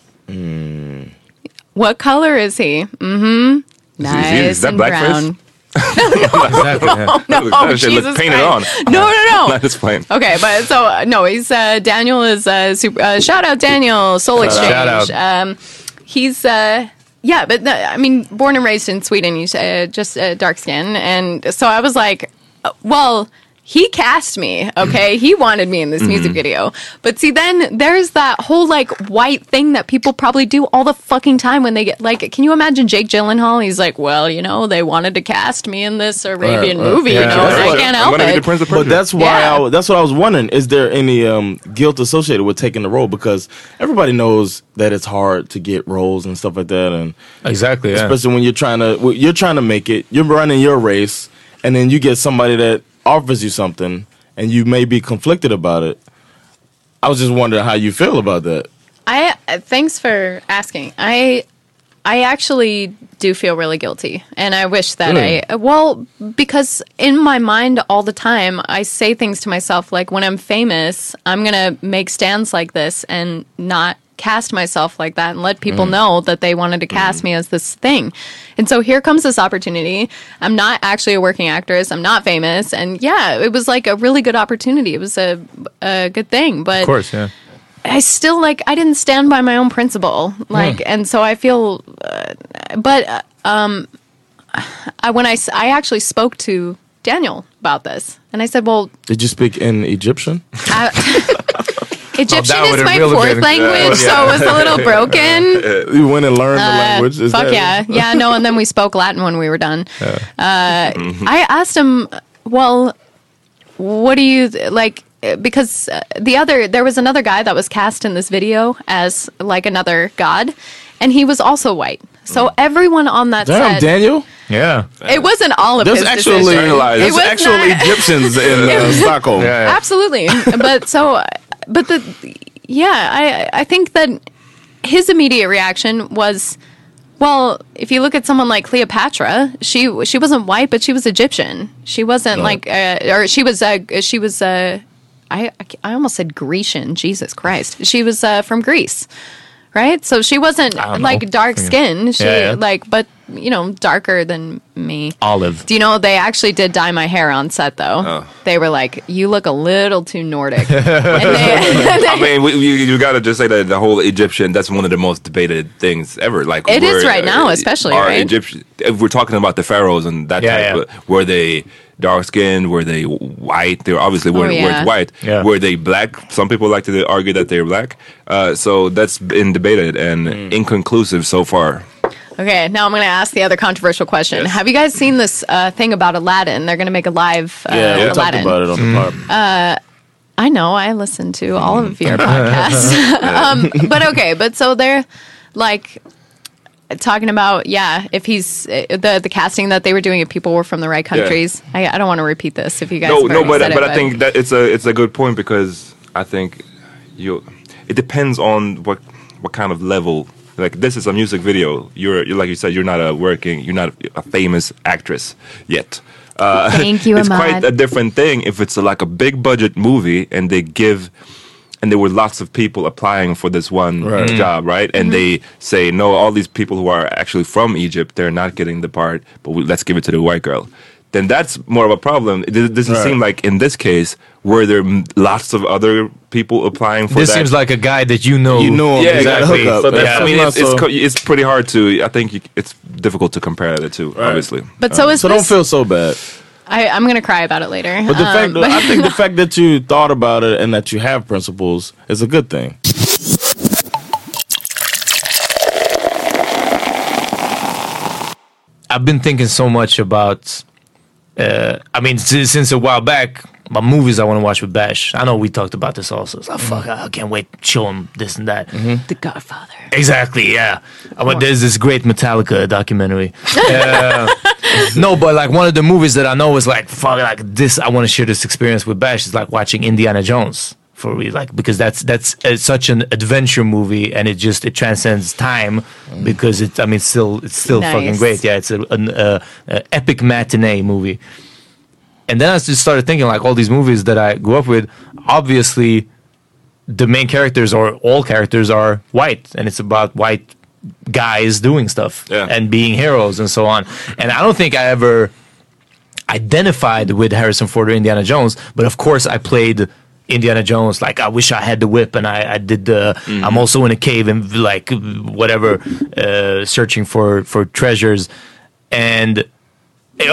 What color is he? Mm-hmm. Nice is that and blackface? brown. Exactly. yeah. No, That shit look Jesus painted Christ. on. No, no, no. Not just plain. Okay, but so uh, no, he's uh, Daniel is uh, super. Uh, shout out Daniel Soul Exchange. Shout out. Um, he's uh, yeah, but no, I mean, born and raised in Sweden, he's uh, just uh, dark skin, and so I was like, uh, well. He cast me, okay? He wanted me in this music video. But see, then there's that whole like white thing that people probably do all the fucking time when they get like, can you imagine Jake Gyllenhaal? He's like, well, you know, they wanted to cast me in this Arabian Right, right. movie, you know, and That's I can't help it. the Prince of But that's why Yeah. I, that's what I was wondering. Is there any um, guilt associated with taking the role? Because everybody knows that it's hard to get roles and stuff like that, and Exactly. Yeah. especially when you're trying to you're trying to make it. You're running your race, and then you get somebody that offers you something, and you may be conflicted about it. I was just wondering how you feel about that. I thanks for asking. I I actually do feel really guilty, and I wish that Really? I well because in my mind all the time I say things to myself like when I'm famous, I'm gonna make stands like this and not cast myself like that and let people know that they wanted to cast me as this thing. And so here comes this opportunity. I'm not actually a working actress. I'm not famous. And yeah, it was like a really good opportunity. It was a, a good thing. But Of course. Yeah. I still like I didn't stand by my own principle, like, and so I feel. Uh, but uh, um, I when I I actually spoke to Daniel about this, and I said, "Well, Did you speak in Egyptian? I, Egyptian is my really fourth been- language, so it was a little broken." You went and learned the Uh, language. Is fuck that- yeah, yeah, no. And then we spoke Latin when we were done. Uh, I asked him, well, what do you like? Because uh, the other, there was another guy that was cast in this video as like another god, and he was also white. So everyone on that Damn, set, Daniel. Yeah. it wasn't all of There's his actually decision. It was actual not- Egyptians in uh, Stockholm. Yeah. Absolutely. but so, but the, yeah, I, I think that his immediate reaction was, well, if you look at someone like Cleopatra, she she wasn't white, but she was Egyptian. She wasn't like, uh, or she was, uh, she was, uh, I, I almost said Grecian. Jesus Christ, she was uh, from Greece, right? So she wasn't like dark skin. She Yeah, yeah. like, but you know, darker than me. Olive. Do you know they actually did dye my hair on set though? Oh. They were like, "You look a little too Nordic." and they, I mean, we, you, you got to just say that the whole Egyptian, that's one of the most debated things ever. Like It is were, right now, especially, are right? Egyptian, if we're talking about the pharaohs and that Yeah, type, yeah. of- were they dark skinned? Were they white? They were obviously were, Oh, were yeah. white. Yeah. Were they black? Some people like to argue that they're black. Uh, so that's been debated and Mm. inconclusive so far. Okay, now I'm going to ask the other controversial question. Yes. Have you guys seen this uh, thing about Aladdin? They're going to make a live uh, Yeah, we talked Aladdin. about it on the pod. I know. I listen to all of Mm. your podcasts. um, but okay, but so they're like talking about yeah, if he's uh, the the casting that they were doing, if people were from the right countries. I, I don't want to repeat this if you guys. no, no, already but said but it, I think that it's a it's a good point because I think you it depends on what what kind of level. Like this is a music video. You're, you're like you said, you're not a working, you're not a famous actress yet. Uh, Thank you, It's Amat. quite a different thing if it's a, like a big budget movie and they give. And there were lots of people applying for this one job, right? And they say, no, all these people who are actually from Egypt, they're not getting the part, but we, let's give it to the white girl. Then that's more of a problem. It doesn't doesn't Right. seem like in this case, were there m- lots of other people applying for This that? seems like a guy that you know. You know yeah, you got a exactly. So that's, Yeah. I mean, it's, it's, it's pretty hard to. I think you, it's difficult to compare the two, obviously. But so is So this. don't feel so bad. I, I'm going to cry about it later. But the Um, fact, but- I think the fact that you thought about it and that you have principles is a good thing. I've been thinking so much about. Uh, I mean, since, since a while back, my movies I want to watch with Bash. I know we talked about this also. It's like, fuck, I can't wait to show him this and that. the Godfather. Exactly, yeah. I went, there's this great Metallica documentary. Uh, no, but like one of the movies that I know is like, fuck, like this. I want to share this experience with Bash. Is like watching Indiana Jones for me, like because that's that's uh, such an adventure movie, and it just it transcends time because it. I mean, it's still it's still fucking great. Yeah, it's a, an uh, uh, epic matinee movie. And then I just started thinking like all these movies that I grew up with, obviously the main characters or all characters are white and it's about white guys doing stuff Yeah. and being heroes and so on. And I don't think I ever identified with Harrison Ford or Indiana Jones, but of course I played Indiana Jones like I wish I had the whip and I, I did the I'm also in a cave and like whatever uh, searching for for treasures. And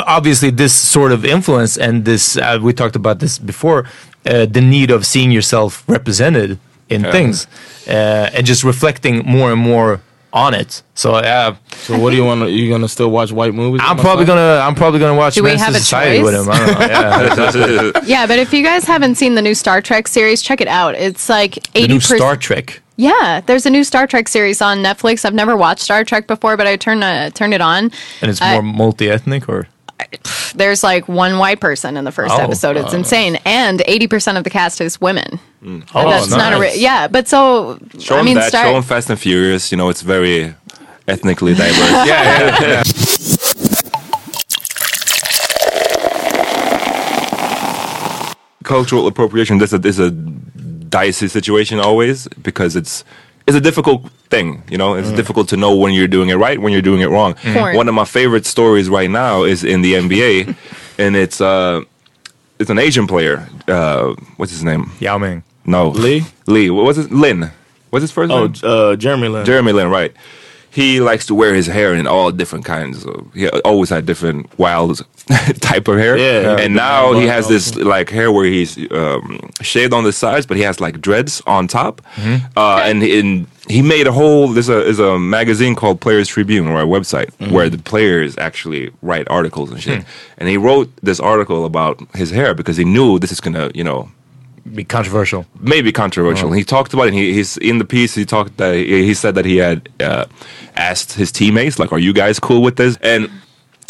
obviously this sort of influence and this uh, we talked about this before uh, the need of seeing yourself represented in things uh, and just reflecting more and more on it so uh, So what do you want to? You gonna still watch white movies? I'm probably son? gonna I'm probably gonna watch Do we Men's have a Society choice? with him. I don't know. Yeah. Yeah, but if you guys haven't seen the new Star Trek series, check it out. It's like 80%. the new Star Trek. Yeah, there's a new Star Trek series on Netflix. I've never watched Star Trek before, but I turned uh, turned it on. And it's Uh, more multi-ethnic, or There's like one white person in the first Oh, episode. It's uh, insane, and 80% of the cast is women. Hmm. oh, That's not a re- yeah. But so Show I mean, that. Star Show him Fast and Furious. You know, it's very ethnically diverse. yeah, yeah, yeah. Cultural appropriation. This is a, this is a dicey situation always because it's it's a difficult thing. You know, it's difficult to know when you're doing it right, when you're doing it wrong. Porn. One of my favorite stories right now is in the NBA, and it's uh it's an Asian player. Uh, what's his name? Yao Ming. No, Lee? Lee. What was it? Lin. What's his first Oh, name? uh, Jeremy Lin. Jeremy Lin, right. He likes to wear his hair in all different kinds. Of, he always had different wild type of hair. Yeah. And now he has this like hair where he's um, shaved on the sides, but he has like dreads on top. Mm-hmm. Uh, and in, he made a whole. There's a is a magazine called Players Tribune or a website Mm-hmm. where the players actually write articles and shit. And he wrote this article about his hair because he knew this is gonna you know Be controversial. maybe controversial. He talked about it. And he, he's in the piece. He talked that he, he said that he had uh, asked his teammates, like, "Are you guys cool with this?" And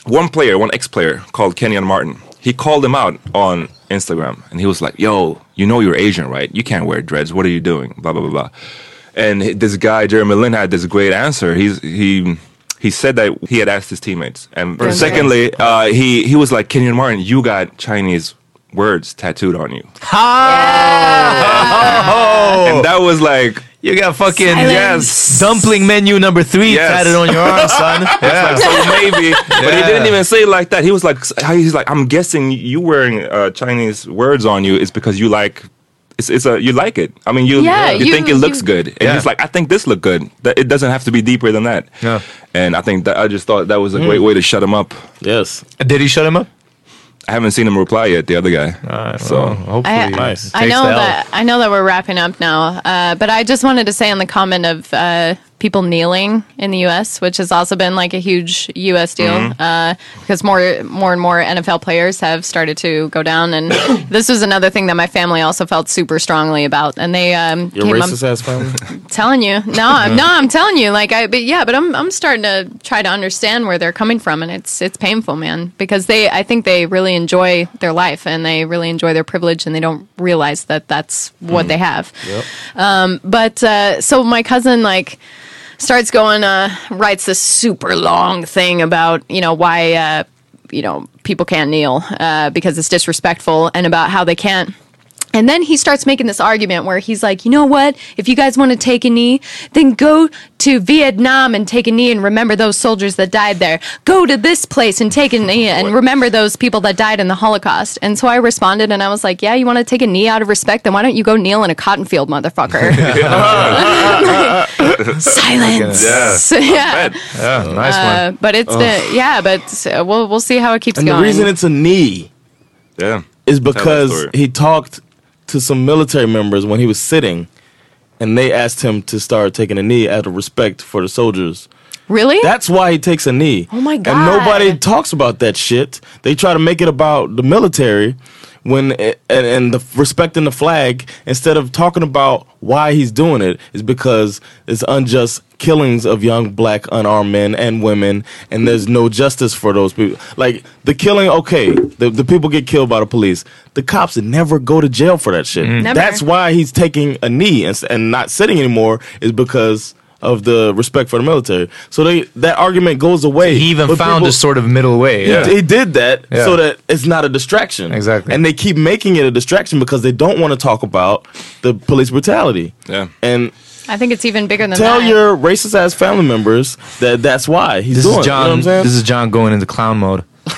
one player, one ex-player called Kenyon Martin, he called him out on Instagram, and he was like, "Yo, you know you're Asian, right? You can't wear dreads. What are you doing?" Blah blah blah blah. And this guy Jeremy Lin had this great answer. He's he. He said that he had asked his teammates, and Dreads. secondly, uh, he he was like Kenyon Martin. You got Chinese words tattooed on you. Oh, And that was like You got fucking Silence. yes dumpling menu number three Yes. tatted on your arm, son. Yeah. so maybe, but he didn't even say it like that. He was like, he's like, I'm guessing you wearing uh, Chinese words on you is because you like. It's, it's a you like it. I mean, you Yeah, you, you- think it looks you- good, and Yeah. he's like, I think this look good. That it doesn't have to be deeper than that. Yeah. And I think that I just thought that was a great way to shut him up. Yes. Did he shut him up? I haven't seen him reply yet. The other guy. so Well, hopefully, I, Nice. I takes know that I know that we're wrapping up now, uh, but I just wanted to say on the comment of uh, people kneeling in the U.S., which has also been like a huge U.S. deal Mm-hmm. uh, because more more and more NFL players have started to go down, and this was another thing that my family also felt super strongly about, and they um, Your came up racist ass family. telling you no I'm, no i'm telling you like i but yeah but i'm i'm starting to try to understand where they're coming from and it's it's painful man because they i think they really enjoy their life and they really enjoy their privilege and they don't realize that that's what they have um but uh so my cousin like starts going uh writes this super long thing about you know why uh you know people can't kneel uh because it's disrespectful and about how they can't and then he starts making this argument where he's like, you know what? If you guys want to take a knee, then go to Vietnam and take a knee and remember those soldiers that died there. Go to this place and take a knee and remember those people that died in the Holocaust. And so I responded and I was like, yeah, you want to take a knee out of respect? Then why don't you go kneel in a cotton field, motherfucker? Silence. Yeah. Yeah, nice Uh, one. but it's the, yeah, but uh, we'll, we'll see how it keeps And going. the reason it's a knee Yeah. is because he talked to some military members when he was sitting, and they asked him to start taking a knee out of respect for the soldiers. Really? That's why he takes a knee. Oh my god. And nobody talks about that shit. They try to make it about the military when eh, and, and the respecting the flag instead of talking about why he's doing it is because it's unjust killings of young black unarmed men and women and there's no justice for those people like the killing okay the, the people get killed by the police the cops never go to jail for that shit mm. Never. that's why he's taking a knee and, and not sitting anymore is because of the respect for the military so they that argument goes away He even But found people- a sort of middle way. Yeah. he did that Yeah. so that it's not a distraction. Exactly. And they keep making it a distraction because they don't want to talk about the police brutality. Yeah. And I think it's even bigger than tell that. Tell your racist ass family members that that's why he's This doing is it. You know what Jon. I'm this is Jon going into clown mode.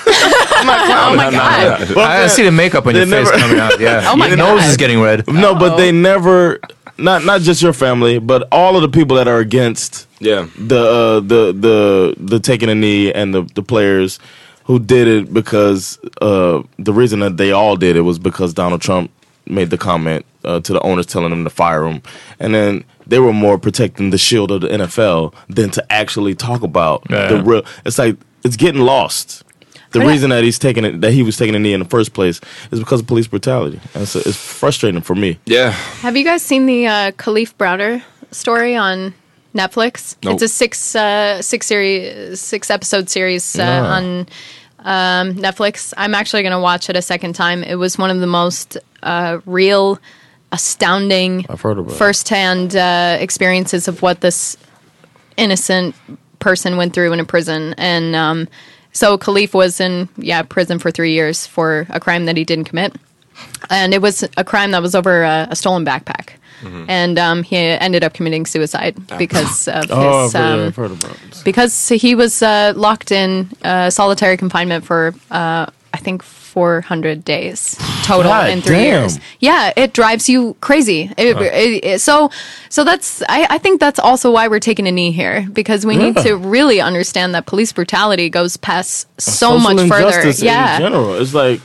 Oh, oh my God. But I, I see the makeup on they your face coming out. Yeah. Oh my your nose is getting red. no, but they never. Not not just your family, but all of the people that are against Yeah. the uh, the the the taking a knee and the the players who did it because uh, the reason that they all did it was because Donald Trump made the comment uh, to the owners telling them to fire him, and then they were more protecting the shield of the NFL than to actually talk about Yeah. the real. It's like it's getting lost. The yeah. reason that he's taking it, that he was taking a knee in the first place, is because of police brutality. And it's, it's frustrating for me. Yeah. Have you guys seen the uh, Kalief Browder story on Netflix? Nope. It's a six uh, six series six episode series uh, on um, Netflix. I'm actually going to watch it a second time. It was one of the most uh, real, astounding, I've heard about firsthand uh, experiences of what this innocent person went through in a prison. And um, so Kalief was in yeah prison for three years for a crime that he didn't commit, and it was a crime that was over a, a stolen backpack. And um, he ended up committing suicide because of Oh, his I've um, I've heard about because he was uh, locked in uh, solitary confinement for uh, I think 400 days total God in three damn. years. Yeah, it drives you crazy. It, it- it- so so that's I, I think that's also why we're taking a knee here because we need to really understand that police brutality goes past so social much further. Yeah. in general. It's like,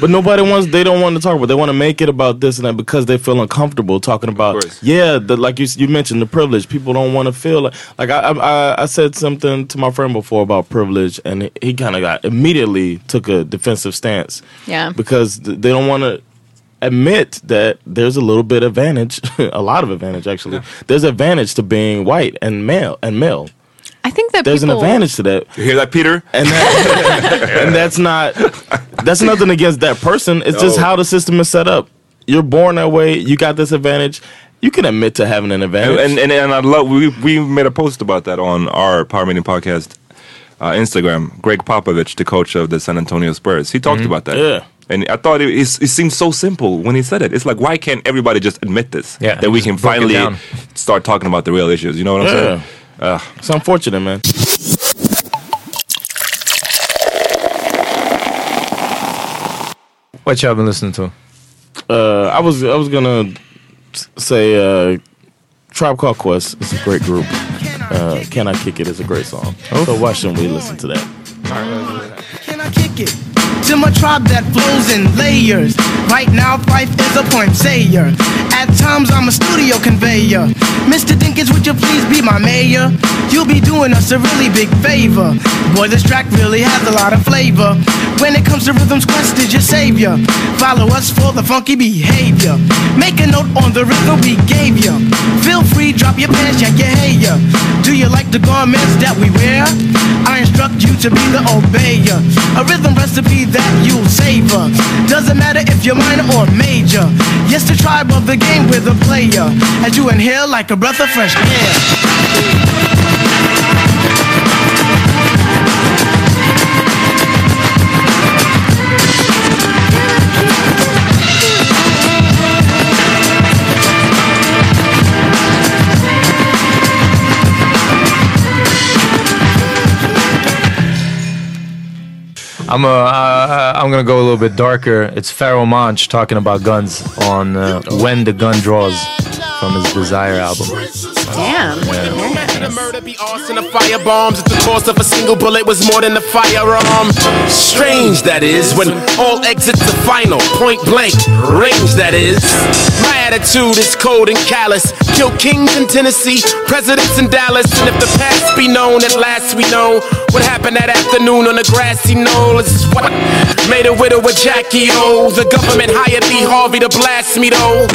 but nobody wants. They don't want to talk about. They want to make it about this and that because they feel uncomfortable talking about. Yeah, the, like you you mentioned the privilege. People don't want to feel like like I, I I said something to my friend before about privilege, and he, he kind of got immediately took a defensive stance. Yeah. because they don't want to admit that there's a little bit of advantage, a lot of advantage actually. There's advantage to being white and male and male. I think that There's people, an advantage to that You hear that, Peter? and that, and that's not that's nothing against that person. It's just how the system is set up. You're born that way. You got this advantage. You can admit to having an advantage. And, and and I love we we made a post about that on our Power Meeting podcast uh, Instagram. Gregg Popovich, the coach of the San Antonio Spurs, he talked about that. Yeah. And I thought it, it, it seemed so simple when he said it. It's like, why can't everybody just admit this? Yeah, that we can finally start talking about the real issues. You know what I'm Yeah. saying? Uh, It's unfortunate, man. What y'all been listening to? Uh, I was I was gonna say uh, Tribe Called Quest is a great group. Uh, Can I Kick It is a great song. So why shouldn't we listen to that? Can I kick it? To my tribe that flows in layers. Right now, Phife is a point sayer. At times, I'm a studio conveyor. Mr. Dinkins, would you please be my mayor? You'll be doing us a really big favor. Boy, this track really has a lot of flavor. When it comes to rhythms, Quest is your savior. Follow us for the funky behavior. Make a note on the rhythm we gave you. Feel free, drop your pants, yank your hair. Do you like the garments that we wear? I instruct you to be the obeyer. A rhythm recipe that you'll savor. Doesn't matter if you're minor or major. Yes, the tribe of the game with a player. As you inhale like a breath of fresh air. I'm uh, uh, I'm gonna go a little bit darker. It's Pharoahe Monch talking about guns on uh, "When the Gun Draws" from his Desire album. Damn. Murder be arson of fire bombs. If the cost of a single bullet was more than a firearm. Strange that is when all exits are final. Point blank range that is. My attitude is cold and callous. Kill kings in Tennessee, presidents in Dallas. And if the past be known, at last we know what happened that afternoon on the grassy knoll. This is what made a widow with Jackie O. The government hired Lee Harvey to blast me though.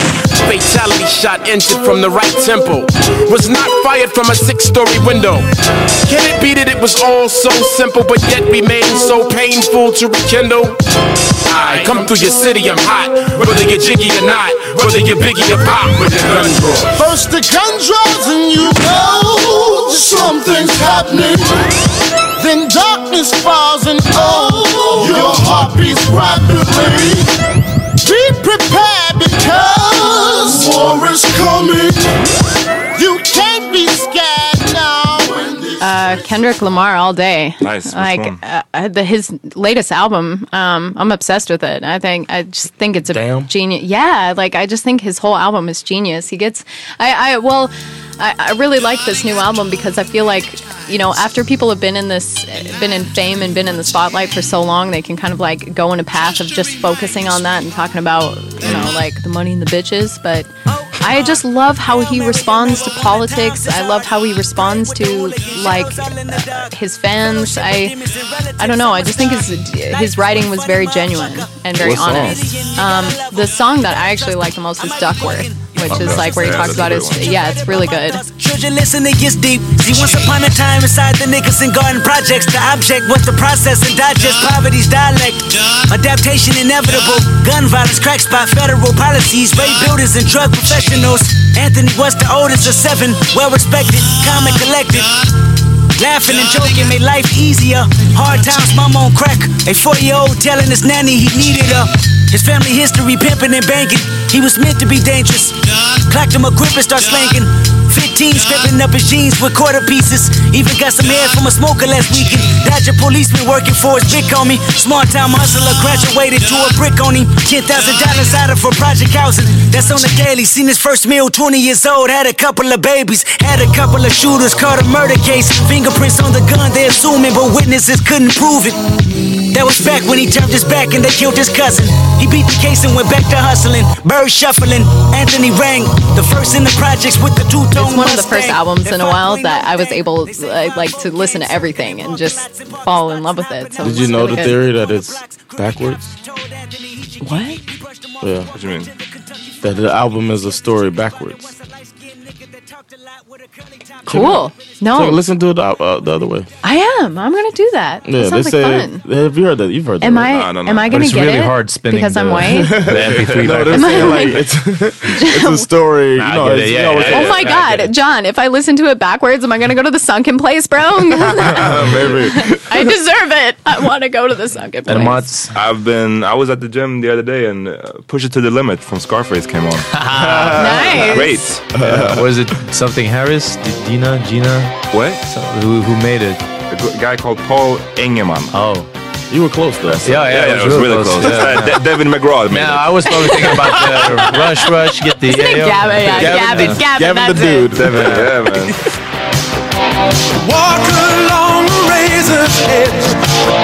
Fatality shot entered from the right temple. Was not fired from a six-story window. Can it be that it was all so simple, but yet remained so painful to rekindle? I come through your city, I'm hot. Whether you're jiggy or not, whether you're biggie or pop, with the gun draw. First the gun draws and you know something's happening. Then darkness falls and oh, your heart beats rapidly. Be prepared Kendrick Lamar all day. Nice. Which Like one? uh, uh, the, his latest album, um, I'm obsessed with it. I think I just think it's a Damn. genius. Yeah, like I just think his whole album is genius. He gets, I, I well, I, I really like this new album because I feel like you know after people have been in this, been in fame and been in the spotlight for so long, they can kind of like go in a path of just focusing on that and talking about you know like the money and the bitches, but. I just love how he responds to politics. I love how he responds to like uh, his fans. I I don't know. I just think his his writing was very genuine and very honest. Um, the song that I actually like the most is Duckworth, which is like where he talks about good his one. yeah, it's really good. Children listen, it gets deep. See, once upon a time inside the Nickerson Garden Projects, the object was the process and digest poverty's dialect. Adaptation inevitable. Gun violence, crack spot, federal policies, raid builders and drug professionals. Anthony was the oldest of seven, well respected, calm and collected. Laughing and joking made life easier. Hard times, mama on crack. A four-year-old telling his nanny he needed her. His family history pimping and banking. He was meant to be dangerous. Clacked him a grip and start slanking. 15 scraping up his jeans with quarter pieces. Even got some hair from a smoker last weekend. Dodger policeman working for his big me. Small time hustler graduated to a brick on him. $10,000 out of for project housing. That's on the daily. Seen his first meal, 20 years old. Had a couple of babies. Had a couple of shooters. Caught a murder case. Fingerprints on the gun, they assuming, but witnesses couldn't prove it. That was back when he turned his back and they killed his cousin. He beat the case and went back to hustling. Bird shuffling. Anthony rang. The first in the projects with the two-tone It's one of the first albums in a while that I was able they uh, like to listen to everything and just fall in love with it. So Did you know really the good. theory that it's backwards? What? Yeah. What do you mean? That the album is a story backwards. Cool. No. So listen to it uh, the other way. I am. I'm gonna do that. Yeah, that sounds they like say. fun. Have you heard that? You've heard that. Am right? I? am I gonna get it? Hard spinning because I'm white. no, they're saying like it's it's a story. Nah, I know, get it's, you know, yeah, it's- Oh my God, Jon! If I listen to it backwards, am I gonna go to the sunken place, bro? Maybe. I deserve it. I want to go to the sunken place. I've been. I was at the gym the other day and uh, Push It to the Limit from Scarface came on. nice. Great. Uh, was it something Harris? D- Dina? Gina? What? who, who made it? A g- guy called Paul Engemann. Oh. You were close though. Yeah, yeah, Yeah, it was really close. Uh, De- Devin McGraw made Yeah, it. I was probably thinking about the Rush Rush, get the. Isn't it Gavin? Yeah, Gavin. Gavin, Gavin that's the it. dude. Devin, yeah, man. Walk along a razor's edge.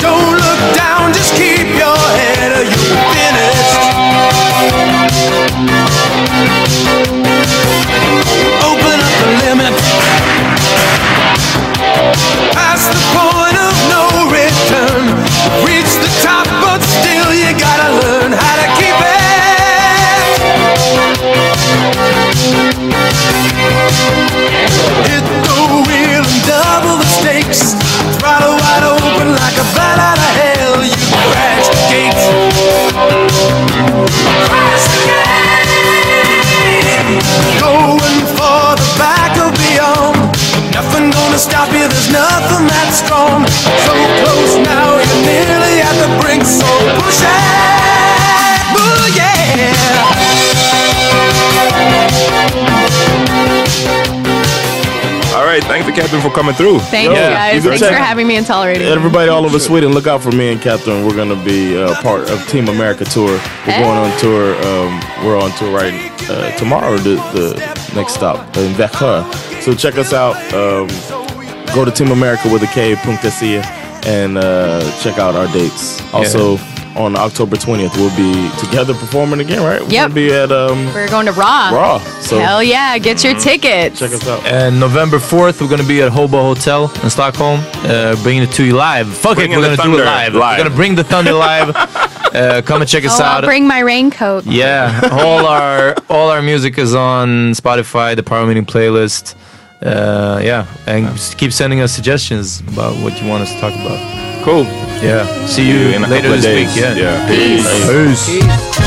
Don't look down, just keep your head or you'll finished. Right, thank the captain for coming through. Thank Yo, you you guys. can Thanks check- for having me and tolerating. me. Everybody all over Sweden, look out for me and Kathryn. We're gonna be uh, part of Team America tour. We're Hey. going on tour. Um, we're on tour right uh, tomorrow. The, the next stop in Växjö. So check us out. Um, go to Team America with a K.se and uh, check out our dates. Also on October 20th, we'll be together performing again. Right? We're Yep. gonna be at um, We're going to Raw. Raw. So Hell yeah! Get your tickets. check us out. And November 4th, we're going to be at Hobo Hotel in Stockholm, uh, bringing it to you live. Fuck Bringing it, we're going to do it live. live. We're going to bring the thunder live. uh, come and check us Oh, out. I'll bring my raincoat. yeah, all our all our music is on Spotify, the Power Meeting playlist. Uh, yeah, and just keep sending us suggestions about what you want us to talk about. Cool. Yeah, see you in a later couple of this days. week. Yeah, Yeah. Peace. Peace.